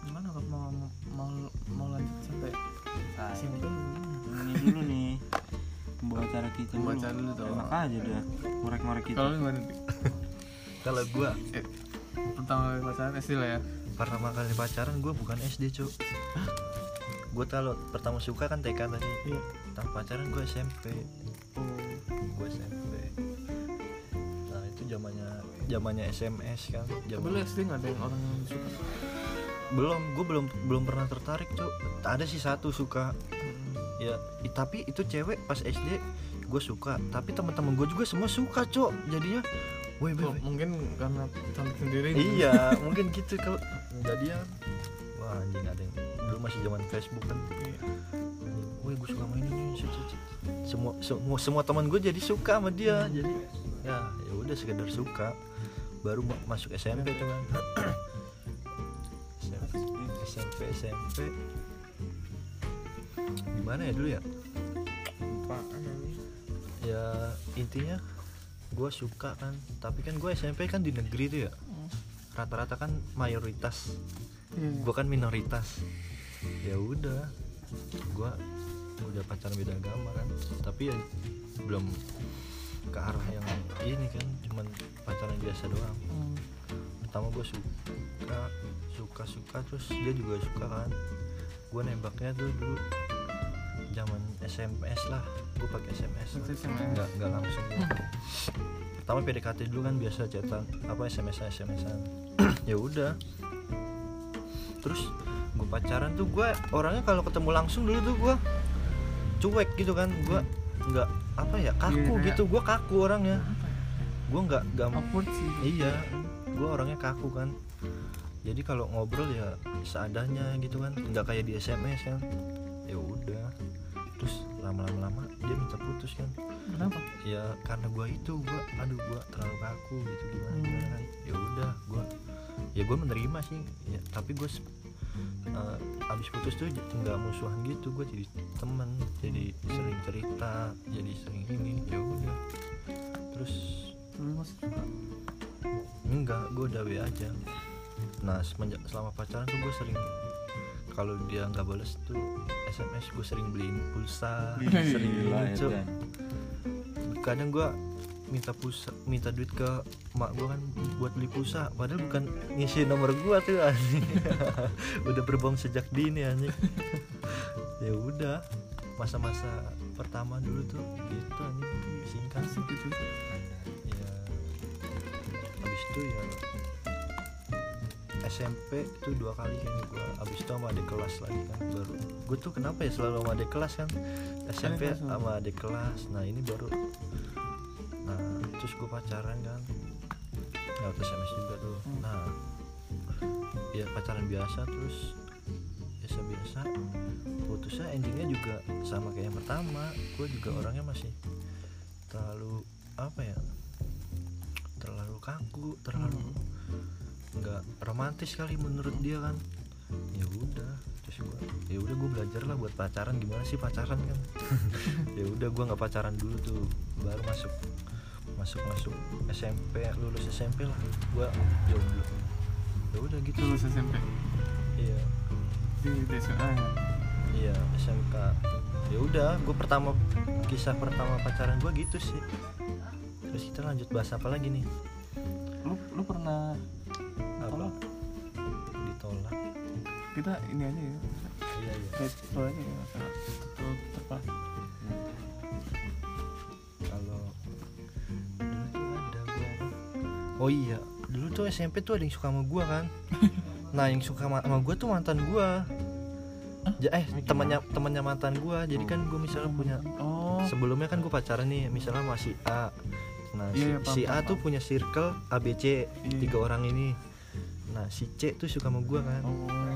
Gimana kalau mau mau mau lanjut sampai SMP gimana? ini dulu nih. Pembawa acara kita Pembawa dulu. acara dulu tuh. enak aja dah ngorek-ngorek kita kalau lu gimana? Kalau gua eh, pertama kali pacaran SD lah ya. Pertama kali pacaran gua bukan SD cuk. Gua kalau pertama suka kan TK tadi. Iya. Pertama pacaran gua SMP oh gua SMP nah itu zamannya zamannya SMS kan zaman SD nggak ada yang orang yang suka? Belum gua belum belum pernah tertarik cuk. Ada sih satu suka. Hmm. ya tapi itu cewek pas SD gue suka. Tapi teman-teman gue juga semua suka cok jadinya woi mungkin karena cantik sendiri iya mungkin gitu kalau jadinya wah anjing ada yang dulu masih zaman Facebook kan. Iya. woi gue suka main ini semua semua semua teman gue jadi suka sama dia. Jadi ya ya udah sekedar suka. Baru ma- masuk SMP tuh kan. SMP SMP SMP gimana ya dulu ya? Apaan ya intinya gue suka kan tapi kan gue SMP kan di negeri tuh ya Hmm. rata-rata kan mayoritas Iya. gue kan minoritas ya udah gue udah pacaran beda agama kan tapi ya belum ke arah yang ini kan cuman pacaran biasa doang Hmm. pertama gue suka suka suka terus dia juga suka kan gue nembaknya tuh dulu zaman SMS lah. Gue pakai SMS SMS. nggak nggak langsung. Pertama PDKT dulu kan biasa chatan apa SMS SMSan ya udah. Terus gue pacaran tuh gue orangnya kalau ketemu langsung dulu tuh gue cuek gitu kan. Gue nggak apa ya kaku kayak- gitu. Gue kaku orangnya. Gue nggak nggak iya gue orangnya kaku kan. Jadi kalau ngobrol ya seadanya gitu kan. Nggak kayak di SMS kan. ya lama-lama lama dia minta putus kan. Kenapa? Ya karena gue itu gue aduh gue terlalu kaku gitu gimana Hmm. gimana kan. Ya udah gue ya gue menerima sih. Ya, tapi gue abis putus tuh nggak musuhan gitu. Gue jadi temen jadi sering cerita jadi sering ini ya udah. Terus lu masih suka? Enggak gue udah W aja. Nah semenjak selama pacaran tuh gue sering kalau dia nggak bales tuh SMS gue sering beliin pulsa. Sering Gila, ini Cuk. Edan. kadang gue minta pulsa minta duit ke mak gue kan buat beli pulsa. Padahal bukan ngisi nomor gue tuh anjing. Udah berbohong sejak dini anjing. Ya udah masa-masa pertama dulu tuh gitu anjing. Singkat kasih gitu. Ya habis itu ya SMP itu dua kali kayaknya gue abis itu sama adik kelas lagi kan baru. Gue tuh kenapa ya selalu sama adik kelas kan? SMP sama? adik kelas. Nah ini baru. Nah terus gue pacaran kan. Lewat SMS juga tuh. Hmm. nah ya pacaran biasa terus biasa biasa. Putusnya endingnya juga sama kayak yang pertama. Gue juga orangnya masih terlalu apa ya terlalu kaku terlalu nggak romantis kali menurut dia kan. Ya udah terus gue ya udah gue belajar lah buat pacaran. Gimana sih pacaran kan? Ya udah gue nggak pacaran dulu tuh. Baru masuk masuk masuk SMP lulus SMP lah. Gue jomblo. Ya udah gitu. Lulus SMP iya. Di DSA ya? Iya SMK ya udah gue pertama kisah pertama pacaran gue gitu sih. Terus kita lanjut bahas apa lagi nih? Lu lu pernah kita ini aja ya. Iya iya. Kayak lo aja ya masalah tutup terpas kalau ada gua. Oh iya. Dulu tuh SMP tuh ada yang suka sama gua kan? Nah yang suka sama, sama gua tuh mantan gua. Ja- eh temannya temannya mantan gua. Jadi kan gua misalnya punya oh. sebelumnya kan gua pacaran nih misalnya masih A. Nah si, Iya, iya, si A tuh punya circle ABC Iya. tiga orang ini. Nah si C tuh suka sama gua kan? Oh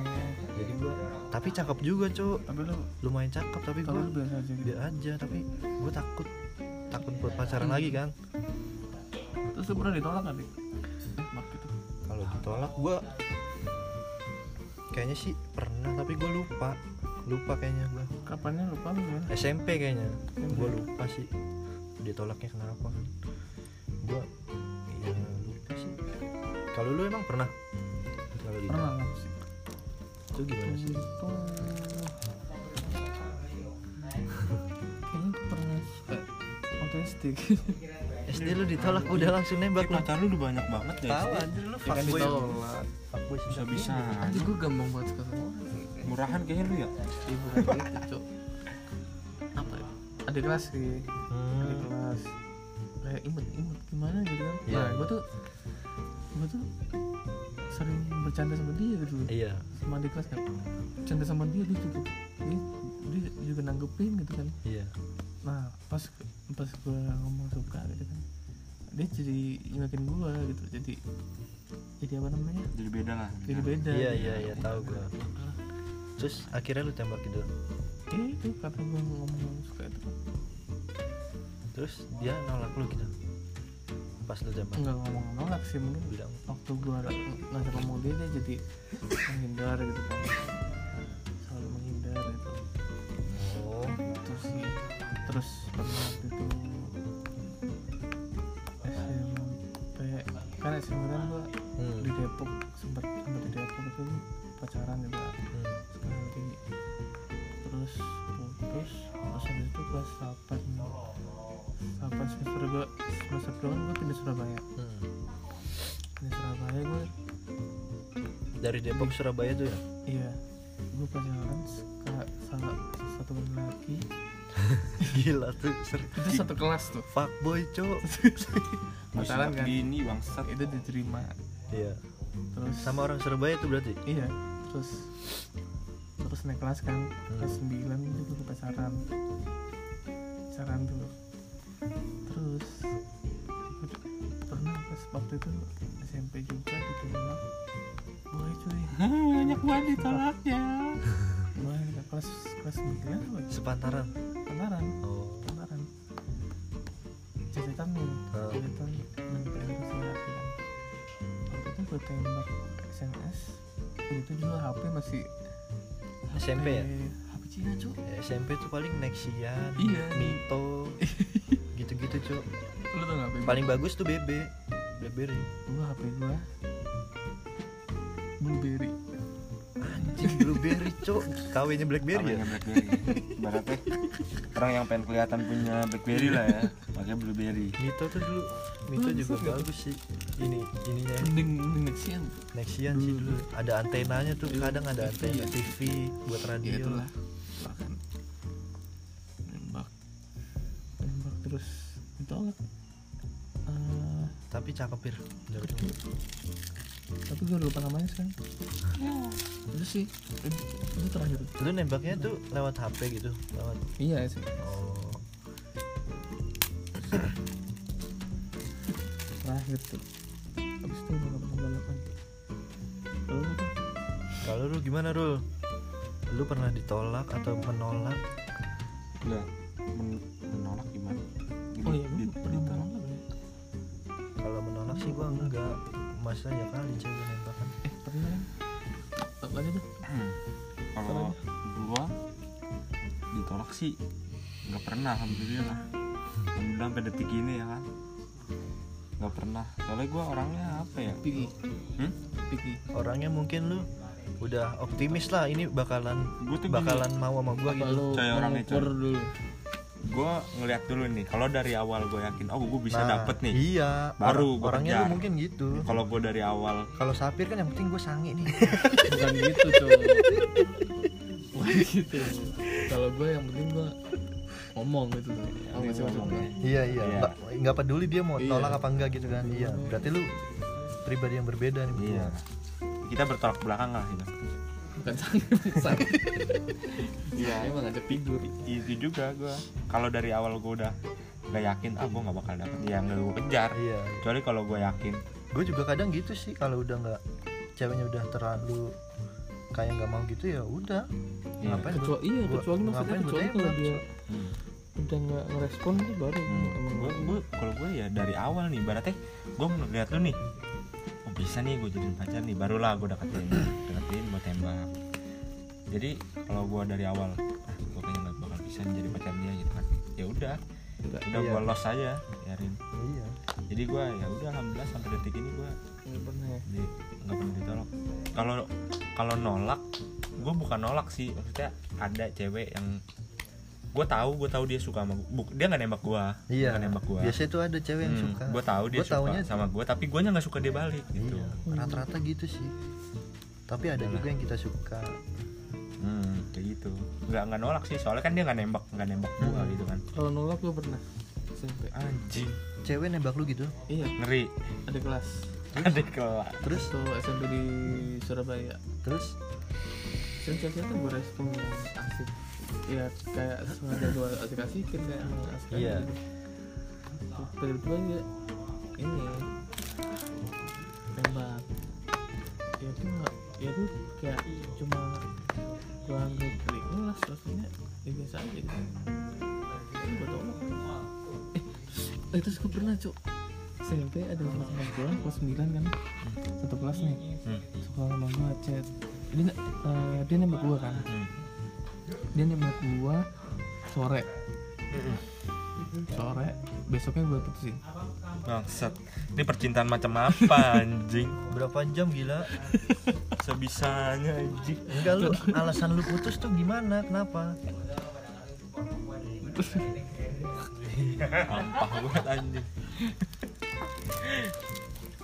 tapi cakep juga cok tapi lu lumayan cakep tapi lu biasa aja gitu. Aja tapi gua takut. Takut buat pacaran Hmm. lagi kan? Terus lu pernah ditolak gak dik? Eh waktu itu kalau ditolak gua kayaknya sih pernah tapi gue lupa. Lupa kayaknya gua. Kapannya lupa lu gimana? SMP kayaknya. SMP. gue lupa sih ditolaknya kenapa. Gua ya lupa sih. Kalau lu emang pernah itu gimana sih? Itu kayaknya tuh pernah waktu SD SD lu ditolak udah langsung nembak lu. pacar lu udah banyak banget ya tahu anjir lu ya kan fuckboy. ditolak fuckboy sih bisa-bisa. Aja gue gampang banget suka orang murahan kayaknya lu ya? Ibu cok. Apa ya? Adik kelas sih. Hmm. kelas. Kayak imut imut gimana gitu kan? Iya. Nah gue tuh Gue tuh bercanda sama dia gitu. Loh iya. Sama adik kelas kan Bercanda sama dia dia juga Dia, dia juga nanggepin gitu kan. Iya. Nah pas Pas gue ngomong suka gitu kan Dia jadi ingetin gue gitu. Jadi Jadi apa namanya? Jadi beda lah. Jadi beda. Iya, gitu. iya, iya, tahu gua. terus akhirnya lu tembak gitu? Iya itu kata gue ngomong suka itu kan. Terus dia nolak lu gitu pas lu tembak Enggak ngomong nolak sih mungkin bilang. waktu gua ng- ngajak ngomong dia dia jadi menghindar gitu kan dari Depok Surabaya tuh ya? Iya, gue pacaran sama satu laki. gila tuh ser Itu satu kelas tuh. fuckboy cok. Pacaran kan? gini bangsat. Itu diterima. iya. Terus sama orang Surabaya tuh berarti? Iya, terus terus naik kelas kan? Kelas 9 itu gue pacaran pacaran tuh. Terus pernah pas waktu itu ditolaknya. Gue kelas kelas 9 apa ya? sepantaran? Pacaran oh. Kemarin cetetan nih cetetan menempel ke si hati kan waktu itu gue tembak SMS itu juga HP masih SMP ya? HP Cina cu Ya, SMP tuh paling Nexian Iya. Mito gitu-gitu cok lu tau gak paling bagus tuh BB Blackberry gue HP gue Blueberry anjing Blueberry cok. KW-nya Blackberry ya? Namanya Blackberry. Baratnya orang yang pengen kelihatan punya Blackberry lah ya. Makanya Blueberry. Mito tuh dulu. Mito Bagus juga bagus. sih. Ini ininya. Mending mending Nexian Nexian sih dulu. Ada antenanya tuh. Kadang ada TV antena ya. TV buat ya radio itulah. Bahkan nembak nembak terus. Ditolak Eh, tapi cakep pir. Tapi gue udah lupa namanya sekarang. Itu sih. Itu, itu terakhir. Lu nembaknya tuh lewat HP gitu lewat iya sih. Oh. Terakhir tuh. Habis itu udah gak pernah balapan. Lu? Kalau lu gimana Rul? Lu pernah ditolak atau menolak? Enggak men- menolak gimana? Oh iya di- gue pernah ditolak. kalau menolak sih gua enggak masa ya kali cewek nembakan eh pernah kan apa aja tuh kalau gua ditolak sih nggak pernah alhamdulillah. Alhamdulillah sampai detik ini ya kan. Nggak pernah. Soalnya gua orangnya apa ya? Piki hmm? Piki orangnya mungkin lu udah optimis lah ini bakalan Gua tuh gini, bakalan mau sama gua apa gitu. lu Coy, orangnya, dulu gua ngeliat dulu nih kalau dari awal gue yakin oh gue bisa Nah, dapet nih iya Baru Orang- orangnya lu mungkin gitu. Kalau gue dari awal. Kalau sapir kan yang penting gue sange nih. Bukan gitu tuh bukan gitu. Kalau gue yang penting gue ngomong gitu tuh oh, Ini masih ngomong. ya. iya iya. Iya. nggak peduli dia mau Iya. tolak apa enggak gitu kan. Iya. Berarti lu pribadi yang berbeda nih iya. Kita bertolak belakang lah gitu bukan sange iya. Emang ada figur. Itu juga gue kalau dari awal gue udah gak yakin ah gue nggak bakal dapet. Ya nggak gue kejar. Iya. Kecuali kalau gue yakin. Gue juga kadang gitu sih kalau udah nggak ceweknya udah terlalu kayak nggak mau gitu ya udah. Iya. ngapain gua- kecuali iya gua- kecuali maksudnya kecuali kalau dia hmm. udah nggak ngerespon tuh baru emang gue gue kalau gue ya dari awal nih berarti gue melihat lu nih oh bisa nih gue jadiin pacar nih barulah gue deketin deketin gue tembak. Jadi kalau gue dari awal ah gue kayaknya nggak bakal bisa jadi pacar dia gitu kan. Ya udah. Udah Iya. gue los aja biarin. Iya. Jadi gue ya udah alhamdulillah sampai detik ini gue nggak pernah. di nggak pernah ditolak. Kalau kalau nolak gue bukan nolak sih. Maksudnya ada cewek yang gue tahu gue tahu dia suka sama gue dia nggak nembak gue iya. Nggak nembak gue biasanya tuh ada cewek yang suka. gue tahu dia Gua suka sama gue tapi gue nggak suka dia balik gitu. Iya. Rata-rata gitu sih tapi ada Iyalah. juga yang kita suka. Hmm, kayak gitu. Nggak nggak nolak sih soalnya kan dia nggak nembak nggak nembak gue Hmm. gitu kan. Kalau nolak gue pernah? SMP anjing. Cewek nembak lu gitu? Iya. Ngeri. Ada kelas. Ada kelas. Terus? Itu SMP di Surabaya. Terus? Sensasinya tuh berespon yang asik. Ya kayak sengaja gue asik-asikin kayak emang asik aja Iya. gitu Tiba-tiba dia ini Nembak. Ya itu gak, ya itu kayak cuma gue anggap kelas rasanya ya biasa aja gitu. Gue tolak eh terus, gue pernah cok SMP ada teman-teman gue kelas 9 kan. Satu kelas nih. Suka sama gue chat dia eh, dia nembak gue kan. Dia nembak gue sore. Sore besoknya gue putusin bangsat. Ini percintaan macam apa anjing? Berapa jam gila? Sebisanya anjing. Enggak lu alasan lu putus tuh gimana? Kenapa? Sampah banget anjing.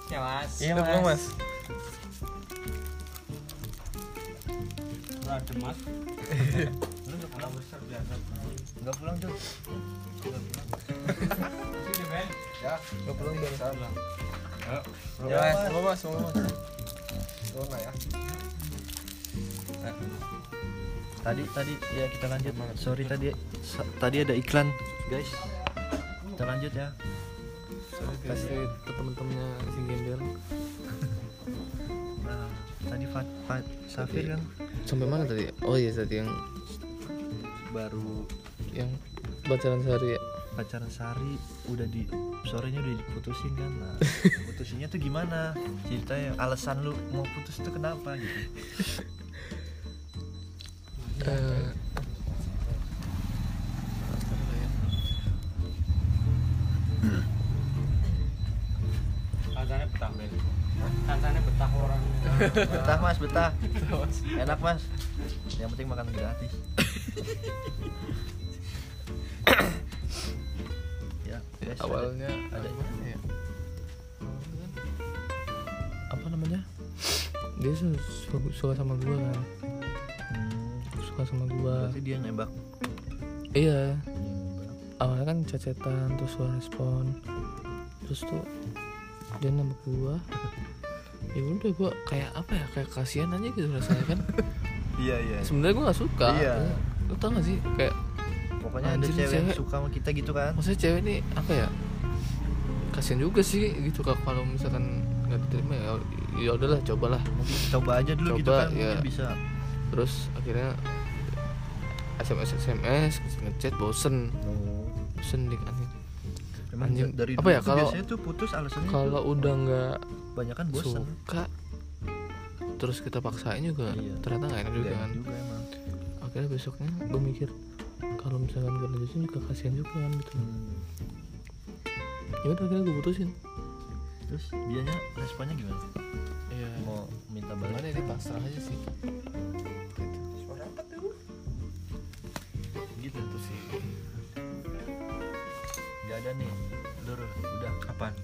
Ya mas. iya Udah pulang, mas? Ada mas. enggak pulang tuh Gak pulang dari sana Ya. Mas. Mau mas, mau mas tadi tadi ya kita lanjut. Sorry tadi tadi ada iklan guys. Kita lanjut ya. Kasih ke temen-temennya si gembel nah tadi Fat, Fat Safir kan? Sampai mana tadi? Oh iya tadi yang baru yang pacaran sehari ya pacaran sehari udah di sorenya udah diputusin kan nah putusinnya tuh gimana? Ceritanya alasan lu mau putus tuh kenapa gitu? Eh, Katanya betah bel. Katanya betah orang. betah mas betah. Enak mas. Yang penting makan gratis ya ada- awalnya. ada- ya? apa namanya? Dia su- suka, suka sama gua kan. Hmm, suka sama gua. Berarti dia nembak. Iya. Awalnya kan cacetan terus gua respon. Terus tuh dia nembak gua. Ya udah gue kayak apa ya kayak kasihan aja gitu rasanya kan. Iya iya. Sebenarnya gue gak suka. Iya. lu tau gak sih? Kayak pokoknya ada Anjir, cewek yang cewek. suka sama kita gitu kan. Maksudnya cewek ini apa ya? Kasihan juga sih gitu kak kalau misalkan nggak diterima ya ya udahlah cobalah. Mungkin coba aja dulu gitu Coba, kan iya. mungkin bisa. Terus akhirnya sms sms ngechat bosen. Bosen dik anjing Emang Anjing, dari apa ya, kalau- biasanya tuh putus alasannya kalau udah nggak banyak kan bosan suka terus kita paksain juga Iya. ternyata nggak enak juga kan. juga emang. Akhirnya besoknya gue mikir kalau misalkan gak lanjutin juga kasihan juga kan gitu. Hmm. ya udah akhirnya gue putusin. Terus biasanya responnya gimana? Iya. Mau minta Gimana balik ini? Pasrah aja sih. Suara apa tuh gitu Itu sih. Nggak ada nih. Lur, udah. Apaan?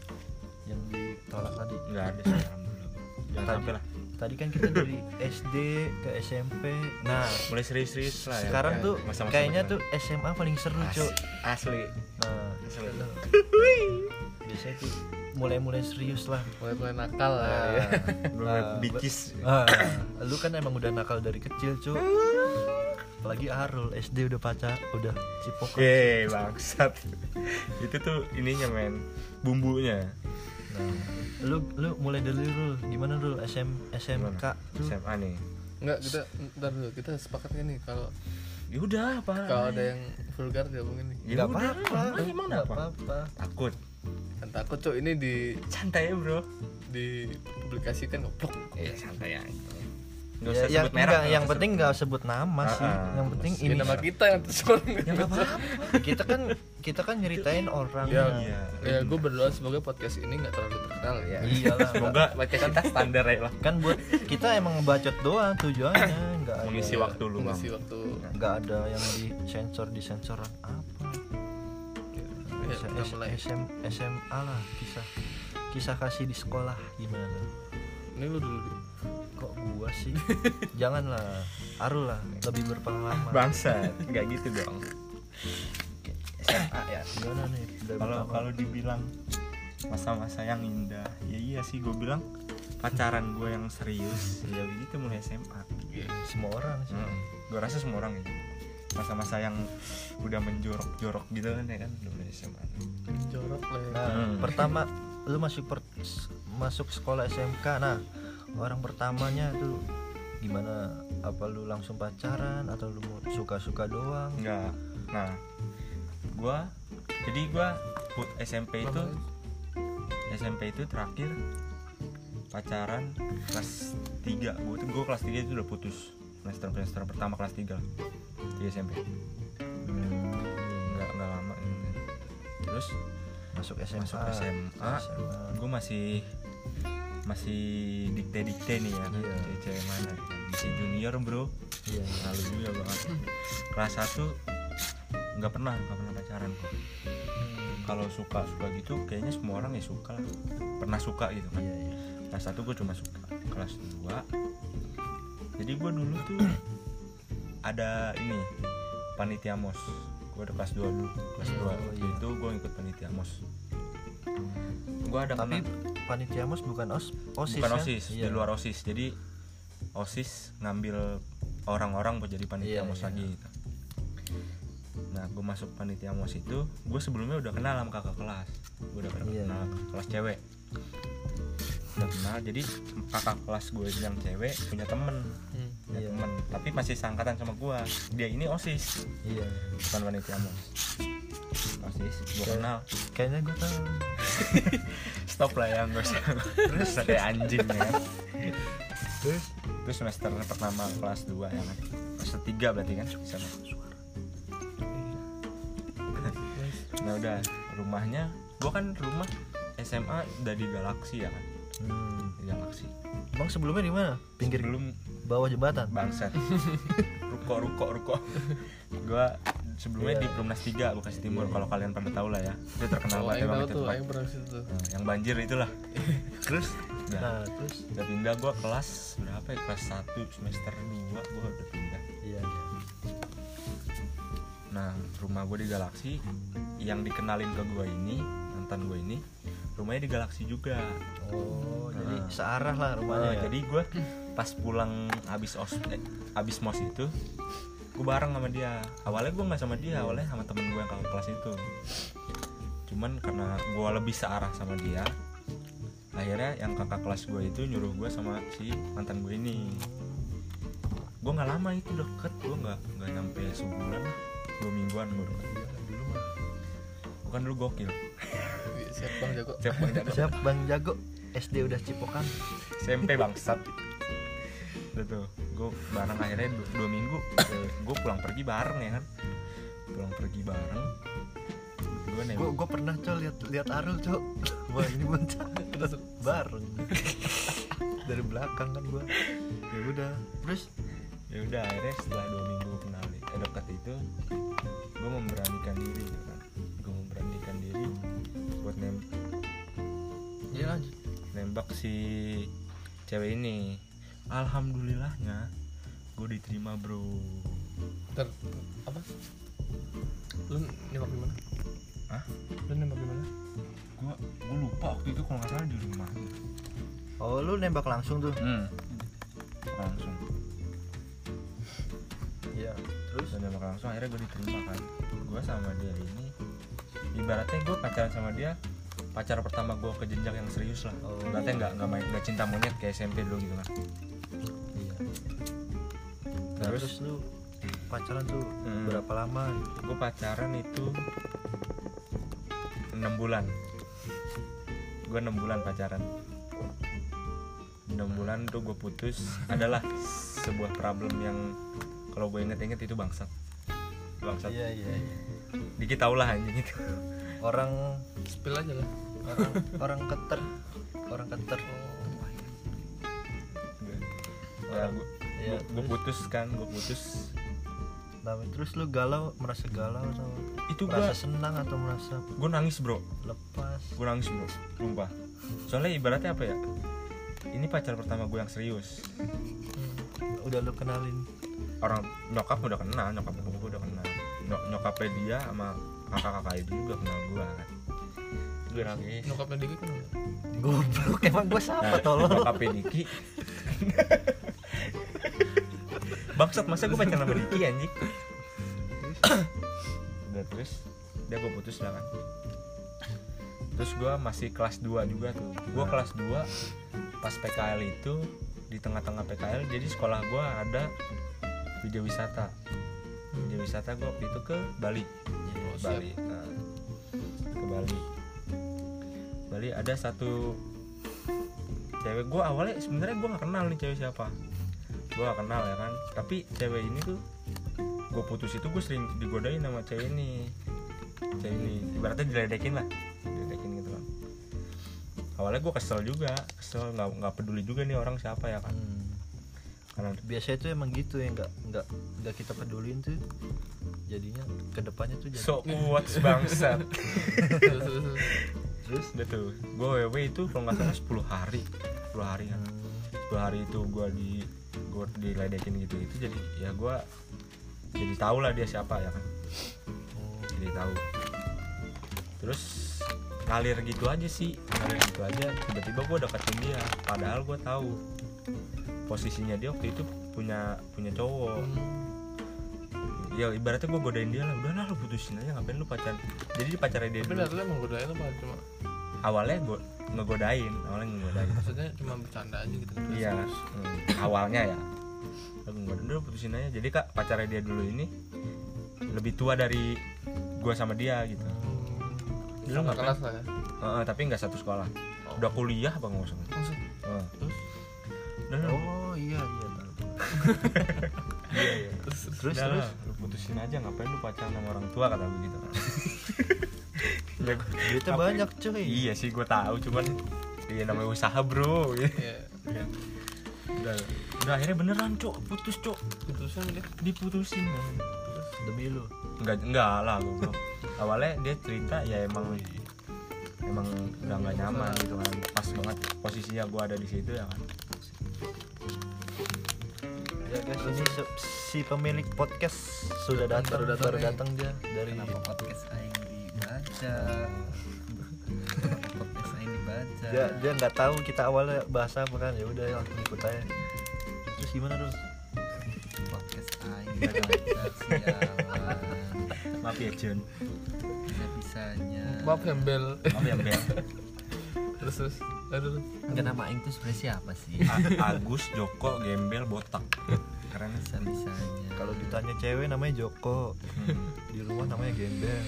Yang ditolak tadi. Nggak ada sih alhamdulillah. Jangan Tadi- sampai lah tadi kan kita dari SD ke SMP nah mulai serius-serius lah ya. sekarang tuh Masa-masa kayaknya berkenan. tuh SMA paling seru cuy asli. Nah Asli. itu. biasanya tuh mulai-mulai serius lah. Mulai mulai nakal lah Ah, ya. Mulai ah, bicis ah, lu kan emang udah nakal dari kecil cuy apalagi Arul SD udah pacar udah cipokan. Yeay bangsat. Itu tuh ininya men. Bumbunya nah, lu lu mulai dari Rul. Gimana Rul? SM SMK SMA nih. Enggak, kita ntar dulu. Kita sepakat kan nih kalau ya udah apa kalau ada yang vulgar diomongin nih. Ya udah, apa-apa. emang- emang nggak apa? apa-apa. Takut. Kan takut cok. Ini di santai ya bro. dipublikasikan goblok. iya santai aja nggak Ya, usah yang, sebut merah enggak, nggak yang usah penting nggak sebut nama sih Ah, ah. yang penting Ini nama kita yang tersuara. ya apa-apa kita kan kita kan nyeritain orang Ya, Iya. ya gue berdoa semoga podcast ini nggak terlalu terkenal ya. iyalah semoga podcast kita standar ya lah kan buat kita emang ngebacot doang tujuannya nggak ada mengisi waktu lu Mengisi waktu. nggak ada yang di sensor di sensoran apa Ya. SM, SMA lah kisah kisah kasih di sekolah gimana Ini lu dulu. Sih janganlah Arul lah lebih berpengalaman bangsat nggak gitu dong SMA ya gimana nih Dari kalau dibilang masa-masa yang indah ya iya sih gue bilang pacaran gue yang serius ya begitu mulai SMA semua orang sih hmm. gue rasa semua orang ya masa-masa yang udah menjorok-jorok gitu kan ya kan mulai SMA Jorok lah ya. Nah, Hmm. pertama lu masuk per, masuk sekolah SMK. Nah, orang pertamanya tuh gimana? Apa lu langsung pacaran atau lu suka-suka doang? enggak nah gue jadi gue put SMP itu SMP itu terakhir pacaran kelas 3 gue tuh gue kelas 3 itu udah putus semester semester pertama kelas 3 di SMP nggak nggak lama gitu. terus masuk SMA. masuk SMA SMA. gue masih masih dikte dikte nih ya kan Iya. cewek mana? Ya di junior bro. Iya. lalu juga banget. Kelas 1 nggak pernah nggak pernah pacaran kok. Kalau suka suka gitu kayaknya semua orang ya suka lah. Pernah suka gitu kan. Iya, iya. kelas 1 gue cuma suka kelas 2 jadi gue dulu tuh ada ini panitia mos. Gue ada kelas 2 dulu kelas 2 Oh, iya. itu gue ikut panitia mos gue ada Tapi panitia mos bukan os OSIS bukan ya? osis Iya. di luar osis jadi osis ngambil orang-orang buat jadi panitia Iya, mos iya. lagi gitu. nah gue masuk panitia mos itu gue sebelumnya udah kenal sama kakak kelas gue udah pernah Iya. kenal kelas cewek udah kenal jadi kakak kelas gue yang cewek punya temen Hmm. Punya Iya. temen tapi masih sangkatan sama gue dia ini osis. Iya. bukan panitia mos osis gue kenal. Kayaknya gue tahu. stop lah ya nggak usah. Terus? Kayak anjing ya. Terus? Itu semester pertama kelas 2 ya kan semester 3 berarti kan? Di sana nah udah. Rumahnya gua kan rumah SMA udah di Galaksi ya kan? Hmm. di Galaksi Bang sebelumnya di mana? Pinggir belum bawah jembatan. bangsat ruko ruko ruko gua sebelumnya Iya. di Perumnas 3 Bekasi Timur Iya. kalau kalian pada tahu lah ya itu terkenal Kalau banget emang itu tuh, tempat. Pernah. Nah, yang banjir itulah Terus udah nah, terus udah pindah gua kelas berapa ya kelas 1 semester 2 gua udah pindah iya iya. nah nah rumah gue di Galaksi yang dikenalin ke gue ini mantan gue ini rumahnya di Galaksi juga. Oh jadi Nah. searah lah rumahnya Nah, ya? jadi gue pas pulang abis os eh, abis mos itu gue bareng sama dia. Awalnya gue nggak sama dia awalnya sama temen gue yang kakak kelas itu. Cuman karena gue lebih searah sama dia akhirnya yang kakak kelas gue itu nyuruh gue sama si mantan gue ini. Gue nggak lama itu deket gue nggak nggak nyampe sebulan dua mingguan gue deket. Dulu mah bukan dulu gokil siap bang jago. Siap bang Jago. siap bang jago. SD udah cipokan. SMP bangsat. Udah tuh gue bareng akhirnya dua, dua minggu. Gue pulang pergi bareng ya kan. Pulang pergi bareng. Gue gue nembak gue pernah cok lihat lihat Arul cok. Wah ini bocah terus bareng. Dari belakang kan gue ya udah. Terus? Ya udah akhirnya setelah dua minggu kenal eh, dekat itu gue memberanikan diri ya kan gue memberanikan diri buat nem iya lanjut nembak si cewek ini. Alhamdulillahnya gue diterima bro. Ntar apa? Lu nembak di mana? Hah? lu nembak di mana? Gue gue lupa waktu itu kalau nggak salah di rumah. Oh lu nembak langsung tuh? Hmm. langsung. Iya terus? Dan nembak langsung akhirnya gue diterima kan. Gue sama dia ini ibaratnya gue pacaran sama dia pacar pertama gue ke jenjang yang serius lah Oh. ibaratnya nggak nggak main nggak cinta monyet kayak SMP dulu gitu kan iya Terus? terus lu pacaran tuh Hmm. berapa lama gue pacaran itu enam bulan gue enam bulan pacaran enam bulan tuh gue putus adalah sebuah problem yang kalau gue inget-inget itu bangsat bangsat iya iya iya. Dikit tau lah anjing itu. Orang spill aja lah. Orang orang keter. Orang keter. Ya gue Iya, gue putus kan gue putus. Nah, terus lu galau merasa galau atau itu gue merasa senang atau merasa gue nangis bro. lepas? Gue nangis bro. Sumpah. Soalnya ibaratnya apa ya? Ini pacar pertama gue yang serius. Udah lu kenalin? Orang nyokap udah kenal nyokap gue Nyok- nyokapnya dia sama kakak kakaknya dia juga kenal gue kan gue nangis nyokapnya Diki kan udah goblok emang gue siapa nah, tolong? nyokapnya Diki. Bangsat masa gue pacaran sama Diki anjing? Udah terus? Dia gue putus lah kan. Terus gue masih kelas 2 juga tuh. Gue kelas 2 pas PKL itu di tengah-tengah PKL jadi sekolah gue ada video wisata video wisata gue waktu itu ke Bali. Oh. Bali Nah, ke Bali. Bali ada satu cewek. Gue awalnya sebenarnya gue nggak kenal nih cewek siapa. Gue gak kenal ya kan? Tapi cewek ini tuh gue putus itu gue sering digodain sama cewek ini. Cewek ini. Ibaratnya diledekin lah. Diledekin gitu kan awalnya gue kesel juga. Kesel nggak nggak peduli juga nih orang siapa ya kan? Hmm. Karena biasanya tuh emang gitu ya nggak nggak nggak kita pedulin tuh. Jadinya ke depannya tuh jadi so kuat bangsat. Terus? Udah tuh gue WW itu kalau nggak salah 10 hari. 10 hari kan. Hmm, 10 hari itu gue di gue diledekin gitu. Gitu jadi ya gue jadi tahu lah dia siapa ya kan. Jadi tahu terus ngalir gitu aja sih. Ngalir gitu aja tiba-tiba gue deketin dia. Padahal gue tahu posisinya dia waktu itu punya punya cowok. Ya ibaratnya gue godain dia lah. Udahlah lu putusin aja ngapain lu pacaran? Jadi di pacarnya dia tapi dulu. lu emang godain apa? Cuma awalnya gue ngegodain awalnya ngegodain. maksudnya cuma bercanda aja gitu. Iya hmm, awalnya ya. Aku nggak udah putusin aja. Jadi kak pacarnya dia dulu ini lebih tua dari gue sama dia gitu. Hmm. Lu ngapain? kelas lah ya? Heeh, tapi nggak satu sekolah. Udah kuliah apa nggak usah? Terus udah lah, oh iya iya iya iya terus terus udah terus. Lah, lu putusin aja ngapain lu pacaran sama orang tua kata gue gitu. Ya, duitnya banyak cuy. Iya sih gue tahu cuman iya namanya usaha bro. Gitu. ya udah udah akhirnya beneran cok putus cok putusin dia. Diputusin men. demi lu? Enggak enggak lah goblok. Awalnya dia cerita ya emang emang udah nggak nyaman gitu kan. Pas banget posisinya gua ada di situ ya kan ya Ya guys, ini se- si pemilik podcast sudah datang, baru baru datang datang, nih. dia dari Kenapa podcast aing dibaca? Podcast aing dibaca? dia dia nggak tahu kita awalnya bahasa apa kan ya udah langsung ikut aja. Terus gimana dong? podcast aing maaf ya Jun Bisa bisanya. maaf ya Bel maaf ya Bel terus terus aduh Kenapa aing tuh sebenarnya siapa sih? A- Agus Joko Gembel Botak keren Bisa bisanya. Kalau ditanya cewek namanya Joko, Hmm. di rumah namanya Gembel,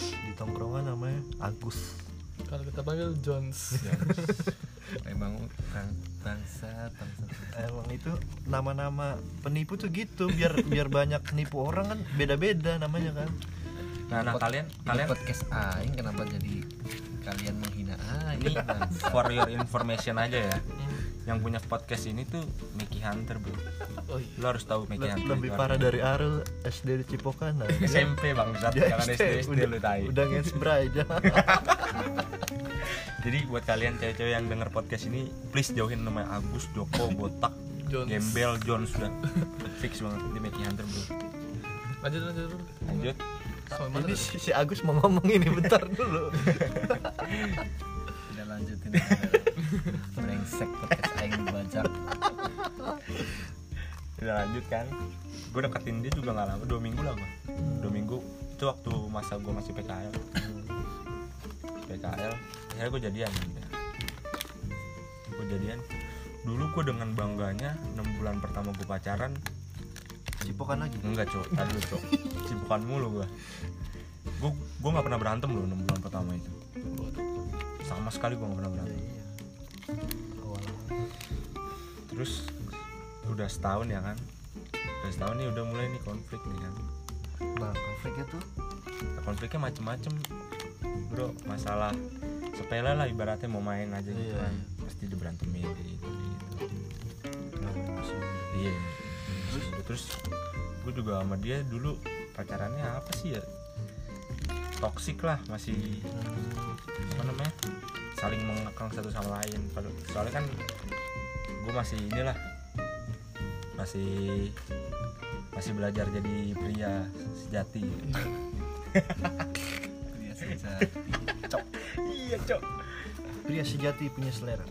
di tongkrongan namanya Agus. kalau kita panggil Jones memang bang, bangsa bangsa. Emang itu nama-nama penipu tuh gitu, biar biar banyak nipu orang kan beda-beda namanya kan. nah nah kalian kalian podcast aing kenapa jadi kalian menghina. Aing? ini bangsa? for your information aja ya. Yang punya podcast ini tuh Mickey Hunter bro. Oh iya. Lo harus tahu Mickey Hunter lebih parah dari Arul SD di Cipokan. Nah, SMP bang dia jangan SD SD udah, lu tai. udah nge-spray aja. jadi buat kalian cewek-cewek yang denger podcast ini please jauhin namanya Agus Joko Botak Jones. Gembel John sudah fix banget di Mickey Hunter bro. Lanjut lanjut lanjut soal mana Ini si, si Agus mau ngomong ini bentar dulu. Udah lanjutin brengsek podcast aing dibaca. udah lanjut kan. Gue deketin dia juga gak lama dua minggu lah gue dua minggu itu waktu masa gue masih PKL PKL akhirnya gue jadian gue jadian. Dulu gue dengan bangganya 6 bulan pertama gue pacaran Cipokan lagi. enggak cok tadi lu cok cipukan mulu gue gue gue nggak pernah berantem loh 6 bulan pertama itu. Sama sekali gue gak pernah berantem. Iya. Awal. terus udah setahun ya kan? Udah setahun nih udah mulai nih konflik nih kan? Nah, konfliknya tuh? Nah, konfliknya macem-macem bro. Masalah sepele lah ibaratnya mau main aja gitu Iya, kan. iya. pasti diberantemin gitu, gitu. nah, iya terus gue juga sama dia dulu pacarannya apa sih ya? Toksik lah masih apa namanya saling mengekang satu sama lain. Padahal- soalnya kan gue masih inilah masih masih belajar jadi pria sejati. Pria sejati. iya cok. Pria sejati punya selera.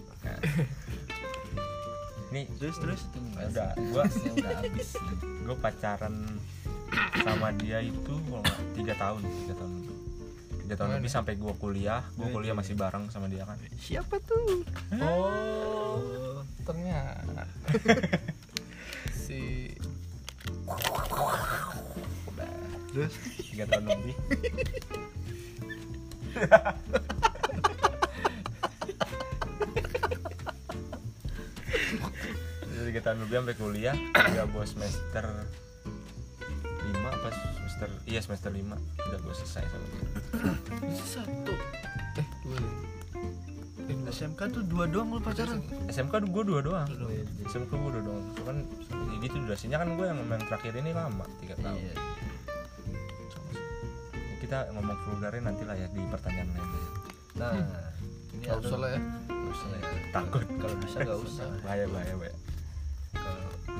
Nih Terus terus. Itu enggak Udah, gua- udah habis gue pacaran sama dia itu kalau nggak tiga tahun tiga tahun. Tiga tahun lebih sampai gue kuliah. Gue kuliah masih bareng sama dia kan. Siapa tuh? oh ternyata. Si Terus? Tiga tahun lebih sampai kuliah udah gue semester lima apa semester iya semester lima udah gue selesai sama dia. Satu. Eh dua dua. SMK tuh dua doang lu pacaran. SMK gue dua doang. SMK gue dua doang. Cuman ya gitu durasinya kan gue yang yang terakhir ini lama tiga tahun. Iya. kita ngomong vulgarnya nanti lah ya di pertanyaan lain. Nah, ini nggak usah lah ya. Usah ya. takut. Kalau bisa nggak usah. bahaya bahaya bahaya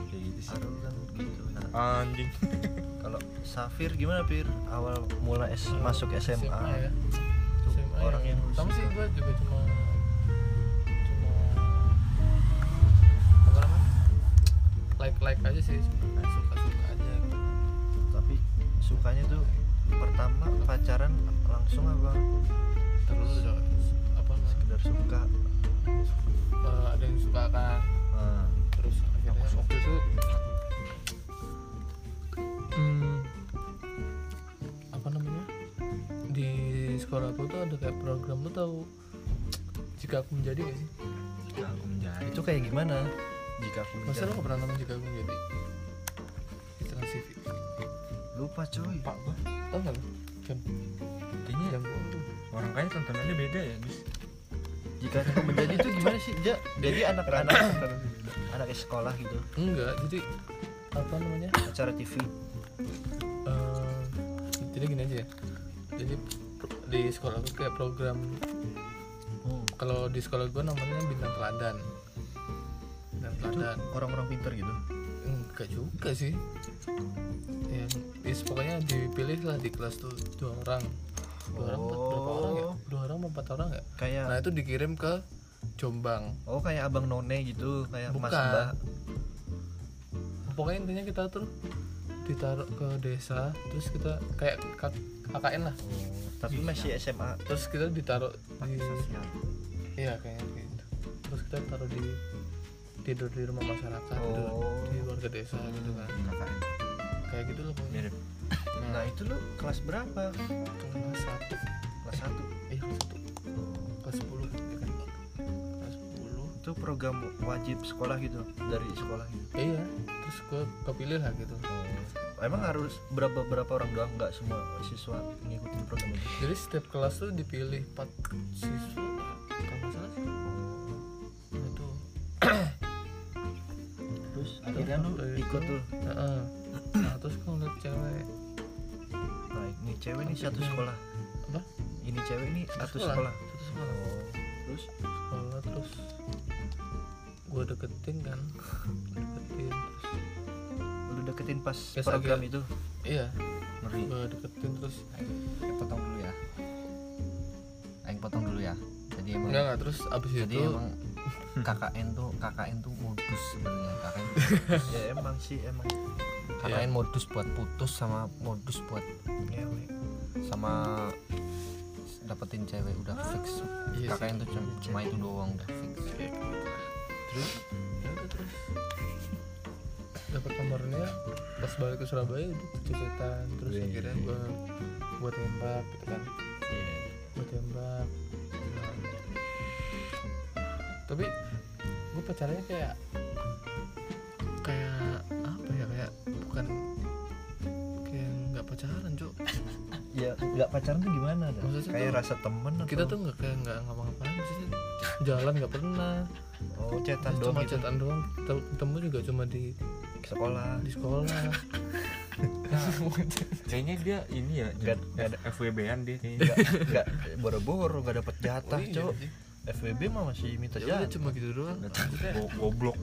kayak gitu sih Arul kan gitu. Nah, anjing kalau Safir gimana Pir? Awal mula S masuk SMA. ya SMA orang ya. yang sama sih gue juga cuma cuma apa namanya like like aja sih cuma suka suka aja gitu. Tapi sukanya tuh pertama pacaran langsung apa? terus apa Sekedar suka. eh, ada yang suka kan Nah, terus akhirnya waktu itu sekolah aku tuh ada kayak program lu tahu? Jika aku menjadi gak sih? Jika aku menjadi. Itu kayak gimana? Jika aku masa lu menjadi- gak pernah nonton jika aku menjadi? Trans TV lupa coy. pak gua. Tau gak lu? Jam kayaknya jam gua tuh. orang kaya tontonannya beda ya guys Jika aku menjadi itu gimana sih? Ja, jadi anak-anak anak sekolah gitu, enggak jadi apa namanya? Acara TV. Eh, jadi gini aja ya. Jadi di sekolah aku kayak program. Oh, kalau di sekolah gue namanya bintang teladan. Bintang teladan. orang-orang pintar gitu. Hmm, gak juga sih. Ya is pokoknya dipilih lah di kelas tuh dua orang. Dua orang empat- berapa orang ya? Oh. dua orang empat orang ya? Kayak nah itu dikirim ke Jombang. Oh kayak abang none gitu kayak mas Bukan. mbak. Pokoknya intinya kita tuh ditaruh ke desa terus kita kayak KKN lah. Tapi masih SMA terus kita ditaruh di sosial iya kayaknya kayak gitu. Terus kita taruh di tidur di rumah masyarakat gitu, Oh. di warga desa gitu kan. KKN kayak gitu pokoknya Mirip. nah. Itu lu kelas berapa? Kelas satu. Kelas satu? Eh kelas satu. Kelas sepuluh. Ya kan kelas sepuluh. Itu program wajib sekolah gitu? Dari sekolah gitu? Iya terus gue kepilih lah gitu emang harus berapa berapa orang doang? Nggak semua siswa ngikutin program itu? Jadi setiap kelas tuh dipilih 4 siswa. Kalau salah sih. Itu. Terus akhirnya lu ikut tuh? Nah terus gue ngeliat cewek. Nah ini cewek ini satu Ambil. sekolah. Apa? Ini cewek ini satu sekolah? satu sekolah. Terus? Sekolah terus. Gue deketin kan. Deketin terus deketin pas Pas program agak- itu. Iya. Ngeri. Gue deketin terus. Aing potong dulu ya. Aing potong dulu ya. Jadi emang enggak enggak. Terus abis jadi itu emang KKN tuh KKN tuh modus sebenarnya. KKN ya emang sih emang. KKN modus buat putus sama modus buat ngewe sama dapetin cewek udah fix. Iya sih. KKN tuh cuma, cuma itu doang udah fix. Terus? Ya terus dapat nomornya pas balik ke Surabaya udah cetetan terus Wih. akhirnya gue buat tembak gitu kan Iya. buat tembak Nah. tapi gue pacarnya kayak kayak apa ya kayak bukan kayak nggak pacaran cok ya nggak pacaran tuh gimana dah? Maksudnya kayak tuh- rasa temen atau kita tuh nggak kayak nggak ngapa-ngapain maksudnya jalan nggak pernah oh cetan doang cuma gitu cetan doang ketemu juga cuma di sekolah di sekolah. Kayaknya dia ini ya Nggak- ada. FWB-an dia kayaknya nggak boro-boro nggak dapet jatah Oh, iya cok. sih. FWB mah masih minta ya udah jatah. cuma gitu doang. Go- goblok.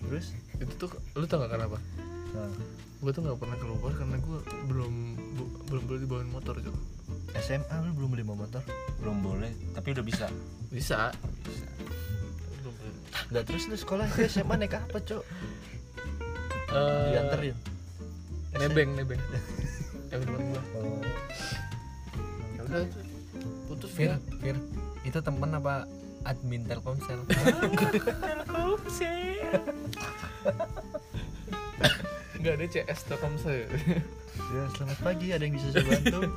Terus itu tuh lu tau gak kenapa? Nah, gue tuh nggak pernah keluar karena gue belum bu- belum boleh dibawain motor cok. SMA lu belum beli motor? Belum boleh tapi udah bisa. Bisa. Belum boleh nggak terus lu sekolah SMA naik apa cok Eh, dianterin. nebeng nebeng. Yang teman gue oh. Ya udah putus Fir, ya Fir, itu temen apa admin Telkomsel? nggak ada CS Telkomsel ya? Selamat pagi ada yang bisa saya bantu?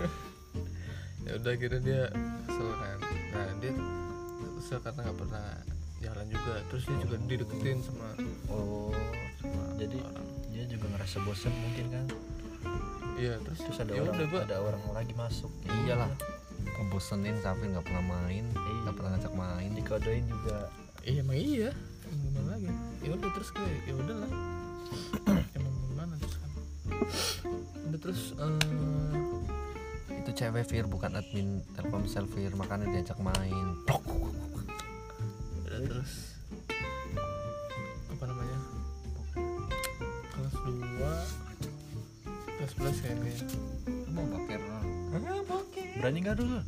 Ya udah kira dia kesel kan. Nah dia kesel karena nggak pernah jalan juga. Terus dia juga dideketin sama oh. sama jadi orang. dia juga ngerasa bosan mungkin kan? Iya terus terus ada ya orang udah gua ada orang lagi masuk Iyalah. Ngebosenin Safir nggak pernah main, Iya. nggak pernah ngajak main. dikodein juga. Iya emang iya. Gimana lagi? Ya udah terus kayak ya udah lah emang gimana terus kan? Udah terus eh, Itu cewek Fir bukan admin Telkomsel Fir, makanya diajak main. terus 2 kelas 11 kayaknya Lu mau bakir berani nggak dulu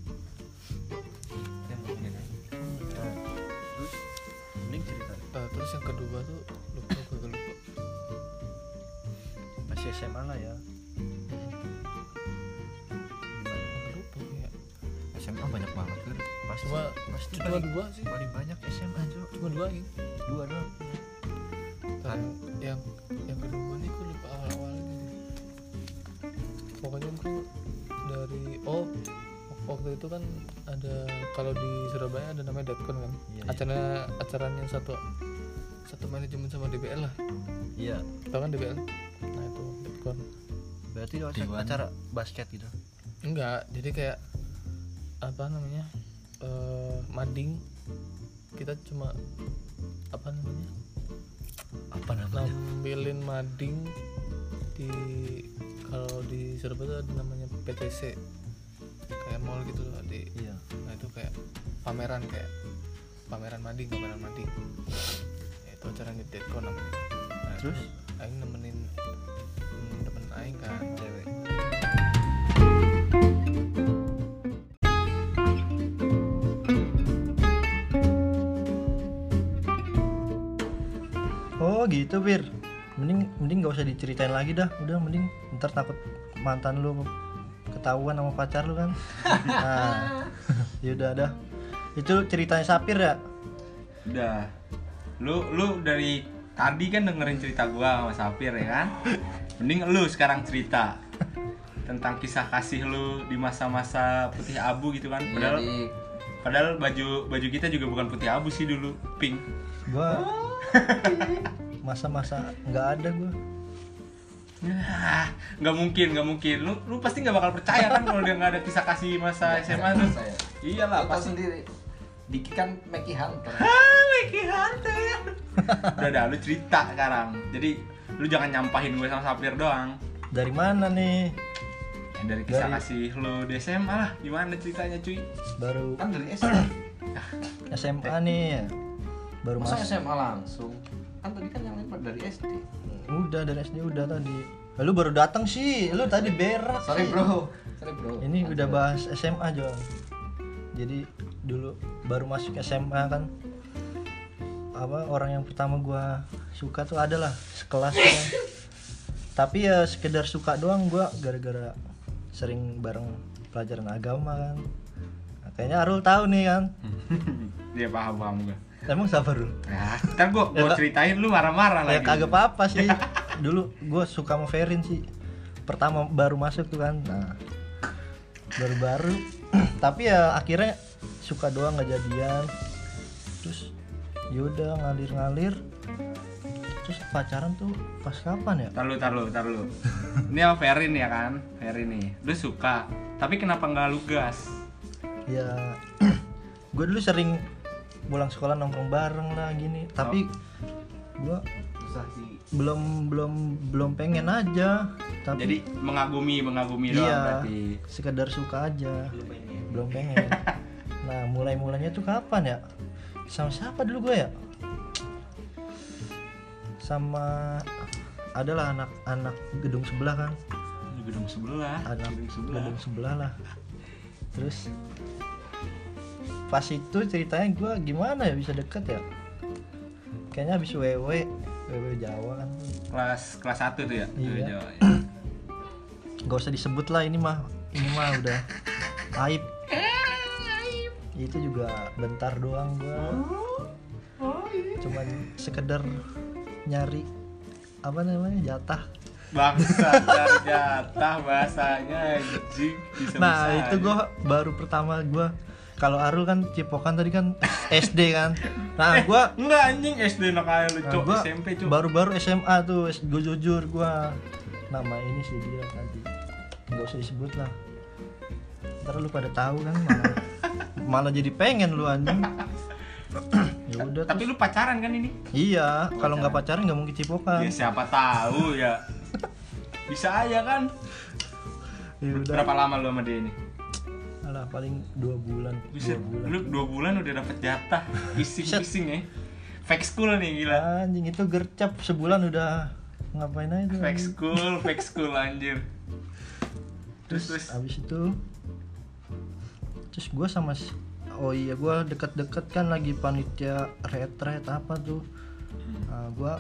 Ya, nah, terus mending cerita. Eh, terus yang kedua tuh lupa gue lupa. Masih SMA lah ya. Kayak SMA banyak banget Fir. pasti cuma pasti cuma paling, dua sih. paling banyak SMA cuma dua gitu dua doang. Kan? yang kan ada kalau di Surabaya ada namanya Detkon kan? Iya, iya. acara acaranya satu satu manajemen sama DBL lah. Iya. Tau kan DBL nah itu Detkon berarti itu Dewan. acara basket gitu? Enggak jadi kayak apa namanya eh mading. Kita cuma apa namanya? Apa namanya? Nampilin mading di kalau di Surabaya ada namanya PTC kayak mall gitu loh di iya. Nah itu kayak pameran kayak pameran mading pameran mading ya, itu acaranya Deadcon namanya. Nah, terus? Aing nemenin temen aing kan cewek. Oh gitu Bir Mending mending gak usah diceritain lagi dah. Udah mending ntar takut mantan lu ketahuan sama pacar lu kan Nah yaudah dah Itu ceritanya Sapir ya Udah. Lu lu dari tadi kan dengerin cerita gua sama Sapir ya kan? Mending lu sekarang cerita tentang kisah kasih lu di masa-masa putih abu gitu kan. Iya, Padahal padahal baju baju kita juga bukan putih abu sih dulu, pink. Gua Masa-masa nggak ada gua nggak mungkin, nggak mungkin. Lu lu pasti nggak bakal percaya kan kalau dia nggak ada kisah kasih masa SMA tuh. Saya. Iyalah, pasti. sendiri. Diki kan Mackie Hunter. Ah, Mickey Hunter. Udah dah, lu cerita sekarang. Jadi lu jangan nyampahin gue sama Sapir doang. Dari mana nih Ya, dari kisah Dari- kasih lu di SMA lah, gimana ceritanya cuy? Baru Kan dari SD. SMA nih Baru Masa masuk SMA langsung? Kan tadi kan yang lempar dari SD. Udah dari SD udah tadi Lu baru datang sih Lu tadi berak Sorry sih. bro. Sorry bro. Ini udah Lanjut. bahas SMA Jon Jadi dulu baru masuk SMA kan apa orang yang pertama gua suka tuh adalah sekelas kan. tapi ya sekedar suka doang gua gara-gara sering bareng pelajaran agama kan Nah, kayaknya Arul tahu nih kan Dia paham paham gue. Emang siapa Arul Nah, ntar gue Ya, gua Pak. ceritain lu marah-marah ya lagi. kagak apa-apa sih dulu gue suka sama Ferin sih pertama baru masuk tuh kan nah baru-baru tapi ya akhirnya suka doang nggak jadian terus yaudah ngalir-ngalir terus pacaran tuh pas kapan ya Tar lu, tar lu, tar lu. Ini sama Ferin ya kan? Ferin nih. Lu suka, tapi kenapa nggak lu gas? ya gue dulu sering pulang sekolah nongkrong bareng lah gini. Tapi gue Susah sih. belum belum belum pengen aja. Tapi Jadi mengagumi, mengagumi doang iya berarti. sekedar suka aja. Belum pengen. Nah mulai mulainya tuh kapan ya? Sama siapa dulu gue ya? Sama adalah anak-anak gedung sebelah kan. Gedung sebelah. anak gedung sebelah. gedung sebelah lah. Terus pas itu ceritanya gue gimana ya bisa deket ya kayaknya habis WW WW Jawa kan Kelas kelas 1 tuh ya? Iya. Jawa, ya. gak usah disebut lah ini mah ini mah udah aib itu juga bentar doang gua cuman sekedar nyari apa namanya jatah Bangsa jatah bahasanya anjing. Nah itu gua baru pertama gua kalau Arul kan cipokan tadi kan SD kan nah gua enggak anjing SD nak kayak lu, nah, gua SMP, Cok. baru-baru SMA tuh gue jujur gua nama ini sih dia tadi nggak usah disebut lah ntar lu pada tahu kan malah malah jadi pengen lu anjing ya udah Tapi lu pacaran kan ini? Iya, kalau nggak pacaran nggak mungkin cipokan. Ya siapa tahu ya. Bisa aja kan. Ya udah. Berapa lama lu sama dia ini? Alah, paling dua bulan. Bisa Dua bulan. lu dua bulan udah dapet jatah. Pising-pising ya. Fake school nih gila. Anjing itu gercep sebulan udah ngapain aja tuh. Fake school, fake school anjir. Terus terus. Abis itu terus gue sama si- oh iya gue deket-deket kan lagi panitia retret apa tuh nah, gue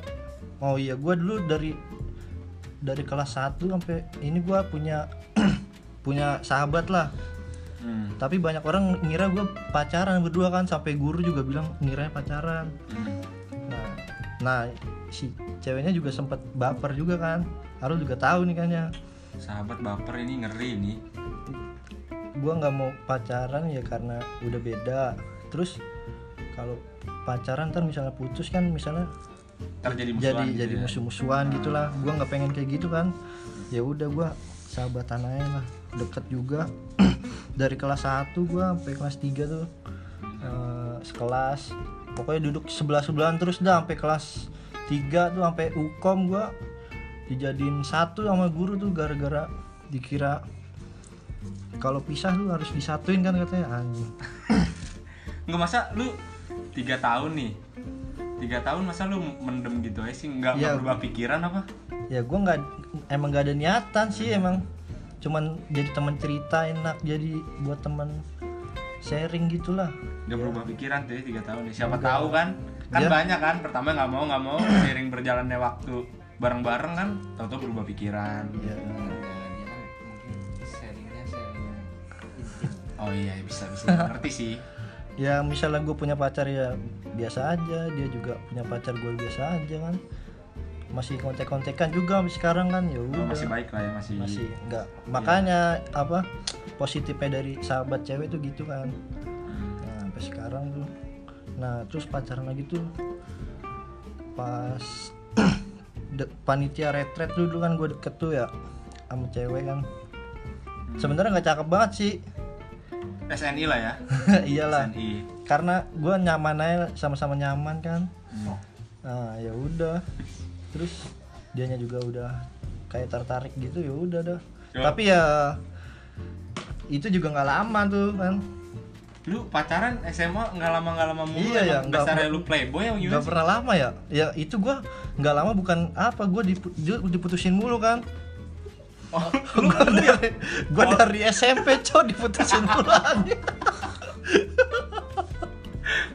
oh iya gue dulu dari dari kelas 1 sampai ini gue punya punya sahabat lah Hmm. tapi banyak orang ngira gue pacaran berdua kan sampai guru juga bilang ngiranya pacaran hmm. nah nah si ceweknya juga sempet baper juga kan Arul juga tahu nih kan ya Sahabat baper ini ngeri nih. gue nggak mau pacaran ya karena udah beda terus kalau pacaran ntar misalnya putus kan misalnya Ntar jadi musuhan jadi gitu jadi ya. musuh-musuhan gitulah gue nggak pengen kayak gitu kan ya udah gue sahabatan aja lah deket juga dari kelas 1 gue sampai kelas 3 tuh eh, sekelas. Pokoknya duduk sebelah sebelahan terus dah sampai kelas 3 tuh sampai ukom gue dijadiin satu sama guru tuh gara-gara dikira kalau pisah lu harus disatuin kan katanya anjing. Nggak masa lu tiga tahun nih. tiga tahun masa lu mendem gitu aja sih? Nggak nggak berubah pikiran apa? Ya gue nggak emang nggak ada niatan sih emang cuman jadi teman cerita enak jadi buat teman sharing gitulah. Nggak berubah pikiran tuh ya, tiga tahun ya. siapa Enggak. tahu kan? Kan Iya. banyak kan pertama nggak mau nggak mau seiring berjalannya waktu bareng-bareng kan tahu-tahu berubah pikiran. Ya dia mungkin sharingnya sharing intim oh iya bisa bisa. Ngerti sih. Ya misalnya gue punya pacar ya biasa aja dia juga punya pacar gue biasa aja kan masih kontek-kontekan juga sekarang kan ya udah. Masih baik lah ya masih, masih enggak. makanya apa positifnya dari sahabat cewek tuh gitu kan. Hmm. nah sampai sekarang tuh. Nah terus pacaran lagi tuh pas de- panitia retret tuh dulu kan gue deket tuh ya sama cewek kan. Sebenarnya nggak cakep banget sih. SNI lah ya. Iyalah. SNI karena gue nyaman aja sama-sama nyaman kan. Hmm. nah ya udah terus dianya juga udah kayak tertarik gitu ya udah dah. Yo. tapi ya itu juga nggak lama tuh kan. Lu pacaran SMA nggak lama nggak lama mulu Iya ya, dasarnya pernah- lu playboy yang nggak gimana pernah lama ya. Ya itu gua nggak lama bukan apa gua dipu- diputusin mulu kan. Oh, lu, lu ya? gua dari SMP cow diputusin mulu anjing.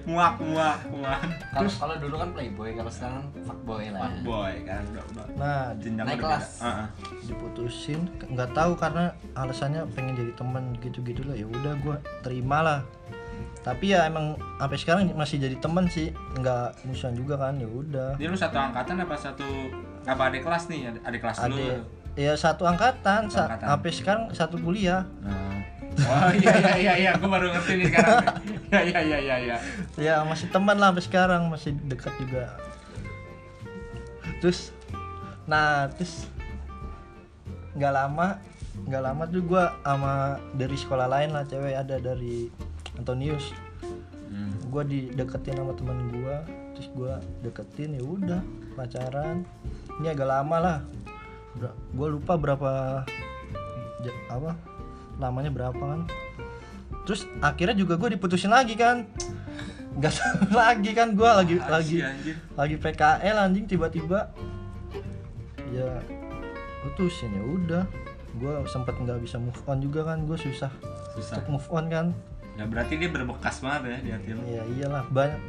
muak muak muak. Kalau kalau dulu kan playboy kalau sekarang fuckboy lah ya. boy kan udah udah. Nah jenjang Naik udah kelas. Heeh. diputusin nggak tahu karena alasannya pengen jadi teman gitu-gitu lah. Ya udah gua terima lah. Tapi ya emang sampai sekarang masih jadi teman sih. Nggak musuhan juga kan ya udah. Dia lu satu angkatan apa satu apa adik kelas nih? Adik, adik kelas lu? Ada ya satu angkatan, sa- angkatan. sampai sekarang satu kuliah. Nah. Oh iya iya iya iya, gue baru ngerti nih sekarang. Iya iya iya iya iya. ya masih teman lah sampai sekarang masih dekat juga terus nah terus nggak lama nggak lama tuh gua sama dari sekolah lain lah cewek ada dari Antonius Hmm. gua dideketin sama temen gua terus gua deketin ya udah pacaran ini agak lama lah gua lupa berapa apa lamanya berapa kan. Terus akhirnya juga gue diputusin lagi kan. Nggak tahu lagi kan gua lagi lagi Asih, anjir. lagi PKL anjing tiba-tiba ya putusin ya udah. Gue sempet nggak bisa move on juga kan gue susah Susah. untuk move on kan. Ya berarti dia berbekas banget ya di hati lu. ya iyalah. Banyak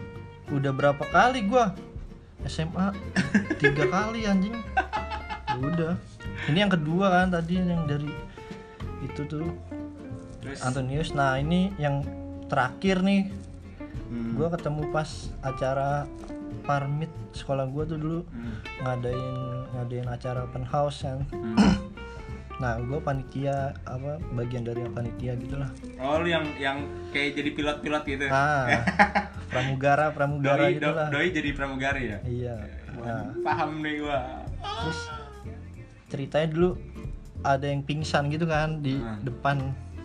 udah berapa kali gue SMA tiga kali anjing. Ya udah. Ini yang kedua kan tadi yang dari itu tuh. Terus? Antonius. Nah ini yang terakhir nih. Hmm, gue ketemu pas acara parmit sekolah gue tuh dulu. Hmm, ngadain ngadain acara open house kan. Hmm. nah gue panitia apa bagian dari panitia gitulah Oh lu yang yang kayak jadi pilot-pilot gitu. ah pramugara pramugara doi, do, gitulah doi jadi pramugari ya. iya. Nah. Paham nih gua. terus ceritanya dulu ada yang pingsan gitu kan di Hmm. depan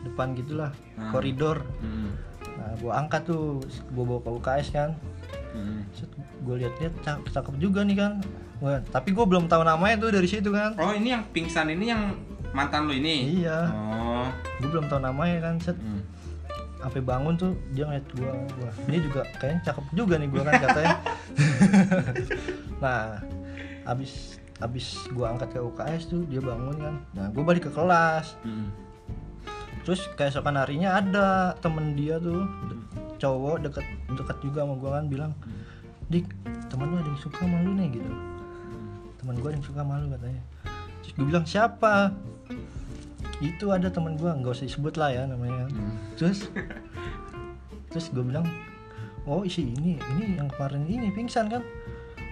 depan gitulah Hmm. koridor Hmm. nah gue angkat tuh gue bawa ke UKS kan Hmm. gue lihat-lihat cakep, cakep juga nih kan Wah, tapi gue belum tahu namanya tuh dari situ kan Oh ini yang pingsan ini yang mantan lu ini? iya Oh. gue belum tahu namanya kan set Hmm. sampai bangun tuh dia ngeliat gua gua ini juga kayaknya cakep juga nih gua kan katanya nah abis abis gua angkat ke UKS tuh dia bangun kan. Nah gua balik ke kelas. Hmm. terus keesokan harinya ada temen dia tuh cowok deket deket juga sama gua kan bilang dik temen lu ada yang suka sama lu nih gitu. Temen gua ada yang suka sama lu katanya. Terus gue bilang siapa? Itu ada temen gua nggak usah disebut lah ya namanya. Hmm. terus terus gue bilang oh isi ini ini yang kemarin ini pingsan kan?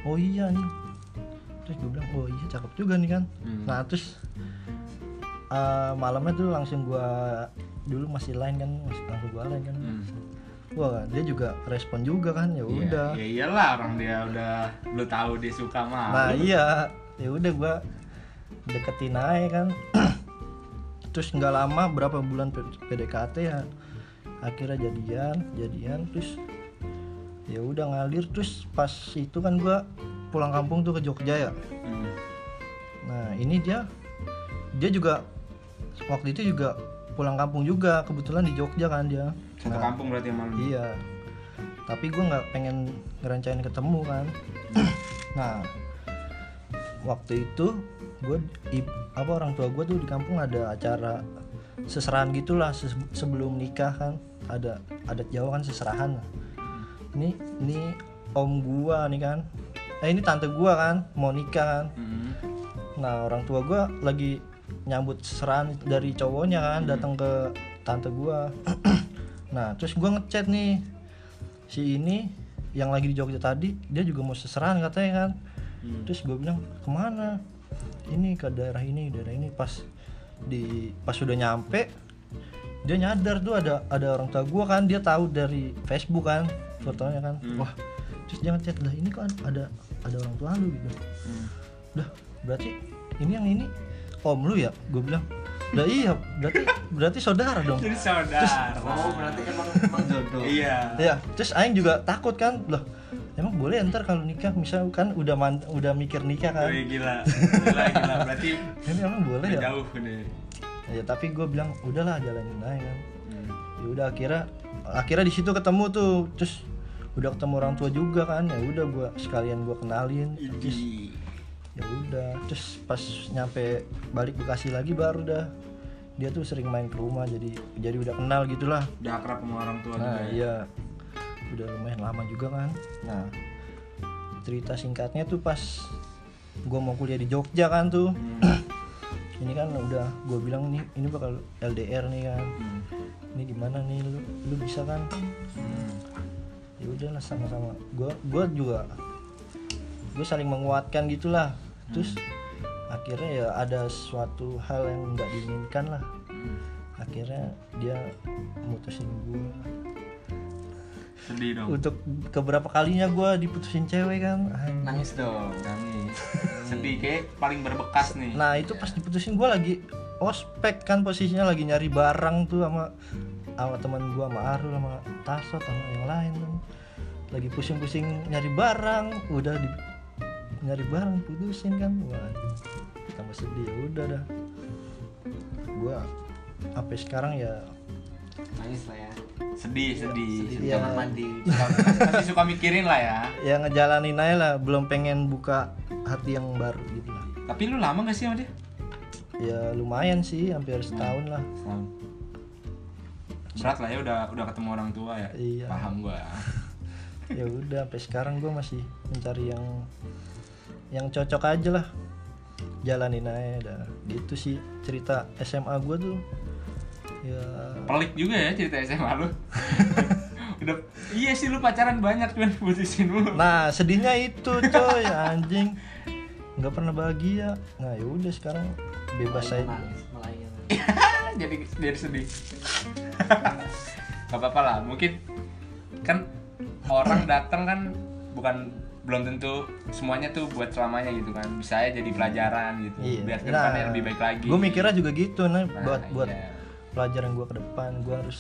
Oh iya nih terus gue bilang oh iya cakep juga nih kan Hmm. nah terus eh, malamnya tuh langsung gue dulu masih lain kan masih langsung gue lain kan Hmm. wah dia juga respon juga kan ya Iya, udah Ya iyalah orang dia udah lu tahu dia suka mah. nah iya ya udah gue deketin aja kan terus nggak lama berapa bulan PDKT ya akhirnya jadian jadian terus ya udah ngalir terus pas itu kan gua pulang kampung tuh ke Jogja ya. Hmm. nah ini dia dia juga waktu itu juga pulang kampung juga kebetulan di Jogja kan dia. Satu Nah, kampung berarti lu. iya. Tapi gue nggak pengen ngerencanain ketemu kan. Nah waktu itu gue apa orang tua gue tuh di kampung ada acara seserahan gitulah se- sebelum nikah kan. Ada adat Jawa kan seserahan ini ini om gua nih kan eh ini tante gua kan mau nikah kan Hmm. Nah orang tua gue lagi nyambut serahan dari cowoknya kan datang ke tante gua. nah terus gua ngechat nih si ini yang lagi di Jogja tadi dia juga mau seserahan katanya kan. Hmm. Terus gue bilang ke mana? Ini ke daerah ini daerah ini pas di pas sudah nyampe dia nyadar tuh ada ada orang tua gua kan dia tahu dari Facebook kan fotonya kan Hmm. wah terus dia ngechat lah ini kok ada ada orang tua lu gitu Hmm. Dah, berarti ini yang ini om lu ya? Gue bilang, Dah iya, berarti berarti saudara dong. Jadi saudara. Oh berarti emang emang jodoh. Iya. Ya, terus Aing juga takut kan, loh. Emang boleh ntar kalau nikah misal kan udah man, udah mikir nikah kan? Wih, gila. Gila, gila. Berarti Ini emang boleh udah ya? jauh nih. Ya tapi gue bilang udahlah jalanin aja kan. Hmm. Ya udah akhirnya akhirnya di situ ketemu tuh, terus udah ketemu orang tua juga kan. Ya udah gua sekalian gua kenalin. Terus ya udah terus pas nyampe balik Bekasi lagi baru dah dia tuh sering main ke rumah jadi jadi udah kenal gitulah Udah akrab sama orang tua nah juga. ya? iya udah lumayan lama juga kan nah cerita singkatnya tuh pas gua mau kuliah di Jogja kan tuh Hmm. ini kan udah gue bilang nih ini bakal LDR nih kan Hmm. ini gimana nih lu lu bisa kan Hmm. Ya udahlah sama-sama gue gua juga gue saling menguatkan gitulah terus akhirnya ya ada suatu hal yang nggak diinginkan lah akhirnya dia mutusin gue Sedih dong. untuk keberapa kalinya gue diputusin cewek kan Anjing. Nangis dong. Nangis. Sedih kayak paling berbekas nih. nah itu pas diputusin gue lagi ospek kan posisinya lagi nyari barang tuh sama sama teman gue sama Arul sama Tasot sama yang lain lagi pusing-pusing nyari barang udah di nyari barang putusin kan wah tambah sedih ya udah dah gue sampai sekarang ya Nangis lah ya. Sedih, sedih. Sedih Iya. kamar mandi. Suka- Masih suka mikirin lah ya. ya ngejalanin aja lah belum pengen buka hati yang baru gitu lah Tapi lu lama gak sih sama dia? ya lumayan sih hampir setahun lah Setahun. Berat lah ya udah udah ketemu orang tua ya. Iya. Paham gua. ya udah sampai sekarang gue masih mencari yang yang cocok aja lah jalanin aja dah gitu sih cerita SMA gue tuh ya Pelik juga ya cerita SMA lu. udah iya sih lu pacaran banyak cuman putusin mulu. nah sedihnya itu coy anjing nggak pernah bahagia nah ya udah sekarang bebas aja nangis. jadi jadi sedih. Gak apa-apa lah, mungkin kan orang datang kan bukan belum tentu semuanya tuh buat selamanya gitu kan bisa aja jadi pelajaran gitu iya biar ke depannya lebih baik lagi gue mikirnya juga gitu nah, Nah, buat buat iya. pelajaran gue ke depan gue harus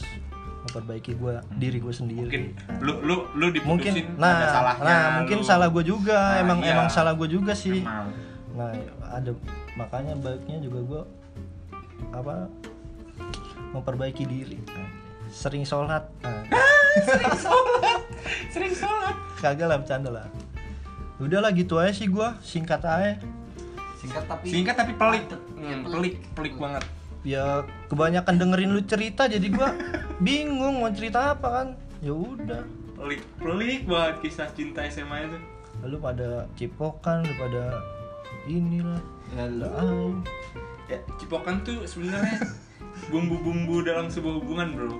memperbaiki gue diri gue sendiri mungkin lu lu lu mungkin nah ada salahnya nah mungkin lu. salah gue juga Nah, emang iya. emang salah gue juga sih Emang. nah ada makanya baiknya juga gue apa memperbaiki diri. Sering sholat. Nah, sering sholat. Kagak lah bercanda lah. Udah lah gitu aja sih gue singkat aja. Singkat tapi singkat tapi pelik. Hmm, Iya, pelik pelik banget. Ya kebanyakan dengerin lu cerita jadi gue bingung mau cerita apa kan. Ya udah. Pelik pelik banget kisah cinta SMA itu. Lalu pada cipokan lu pada inilah. Ya, lu. lah ah. ya cipokan tuh sebenarnya bumbu-bumbu dalam sebuah hubungan bro.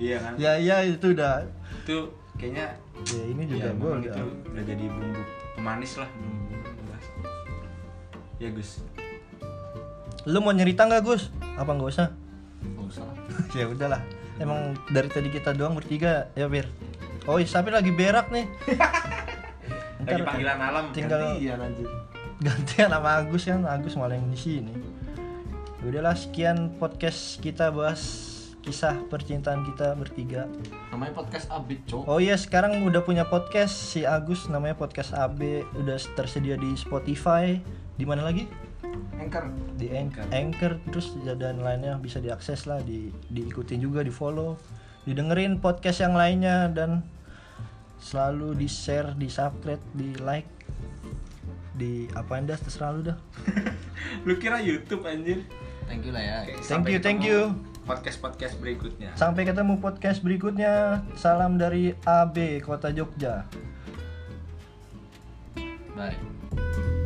Iya kan? Ya ya itu udah. Itu kayaknya ya ini ya, juga gue memang udah itu udah jadi bumbu pemanis lah bumbu ya Gus. Lu mau nyerita nggak Gus? Apa nggak usah? Nggak usah lah. ya udahlah. Emang dari tadi kita doang bertiga ya Bir oh iya tapi lagi berak nih. Lagi panggilan alam tinggal Iya lanjut. gantian sama Agus kan. Agus malah yang di sini. Ya udahlah sekian podcast kita bahas kisah percintaan kita bertiga. Namanya podcast Abid, Cok. oh iya sekarang udah punya podcast si Agus namanya podcast AB udah tersedia di Spotify. Di mana lagi? Anchor. di Anchor, Anchor terus dan lainnya bisa diakses lah di diikutin juga di follow didengerin podcast yang lainnya dan selalu di share di subscribe di like di apa anda terserah lu dah. Lu kira YouTube anjir? Thank you lah ya Thank you, thank you. Podcast podcast berikutnya. sampai ketemu podcast berikutnya salam dari AB Kota Jogja bye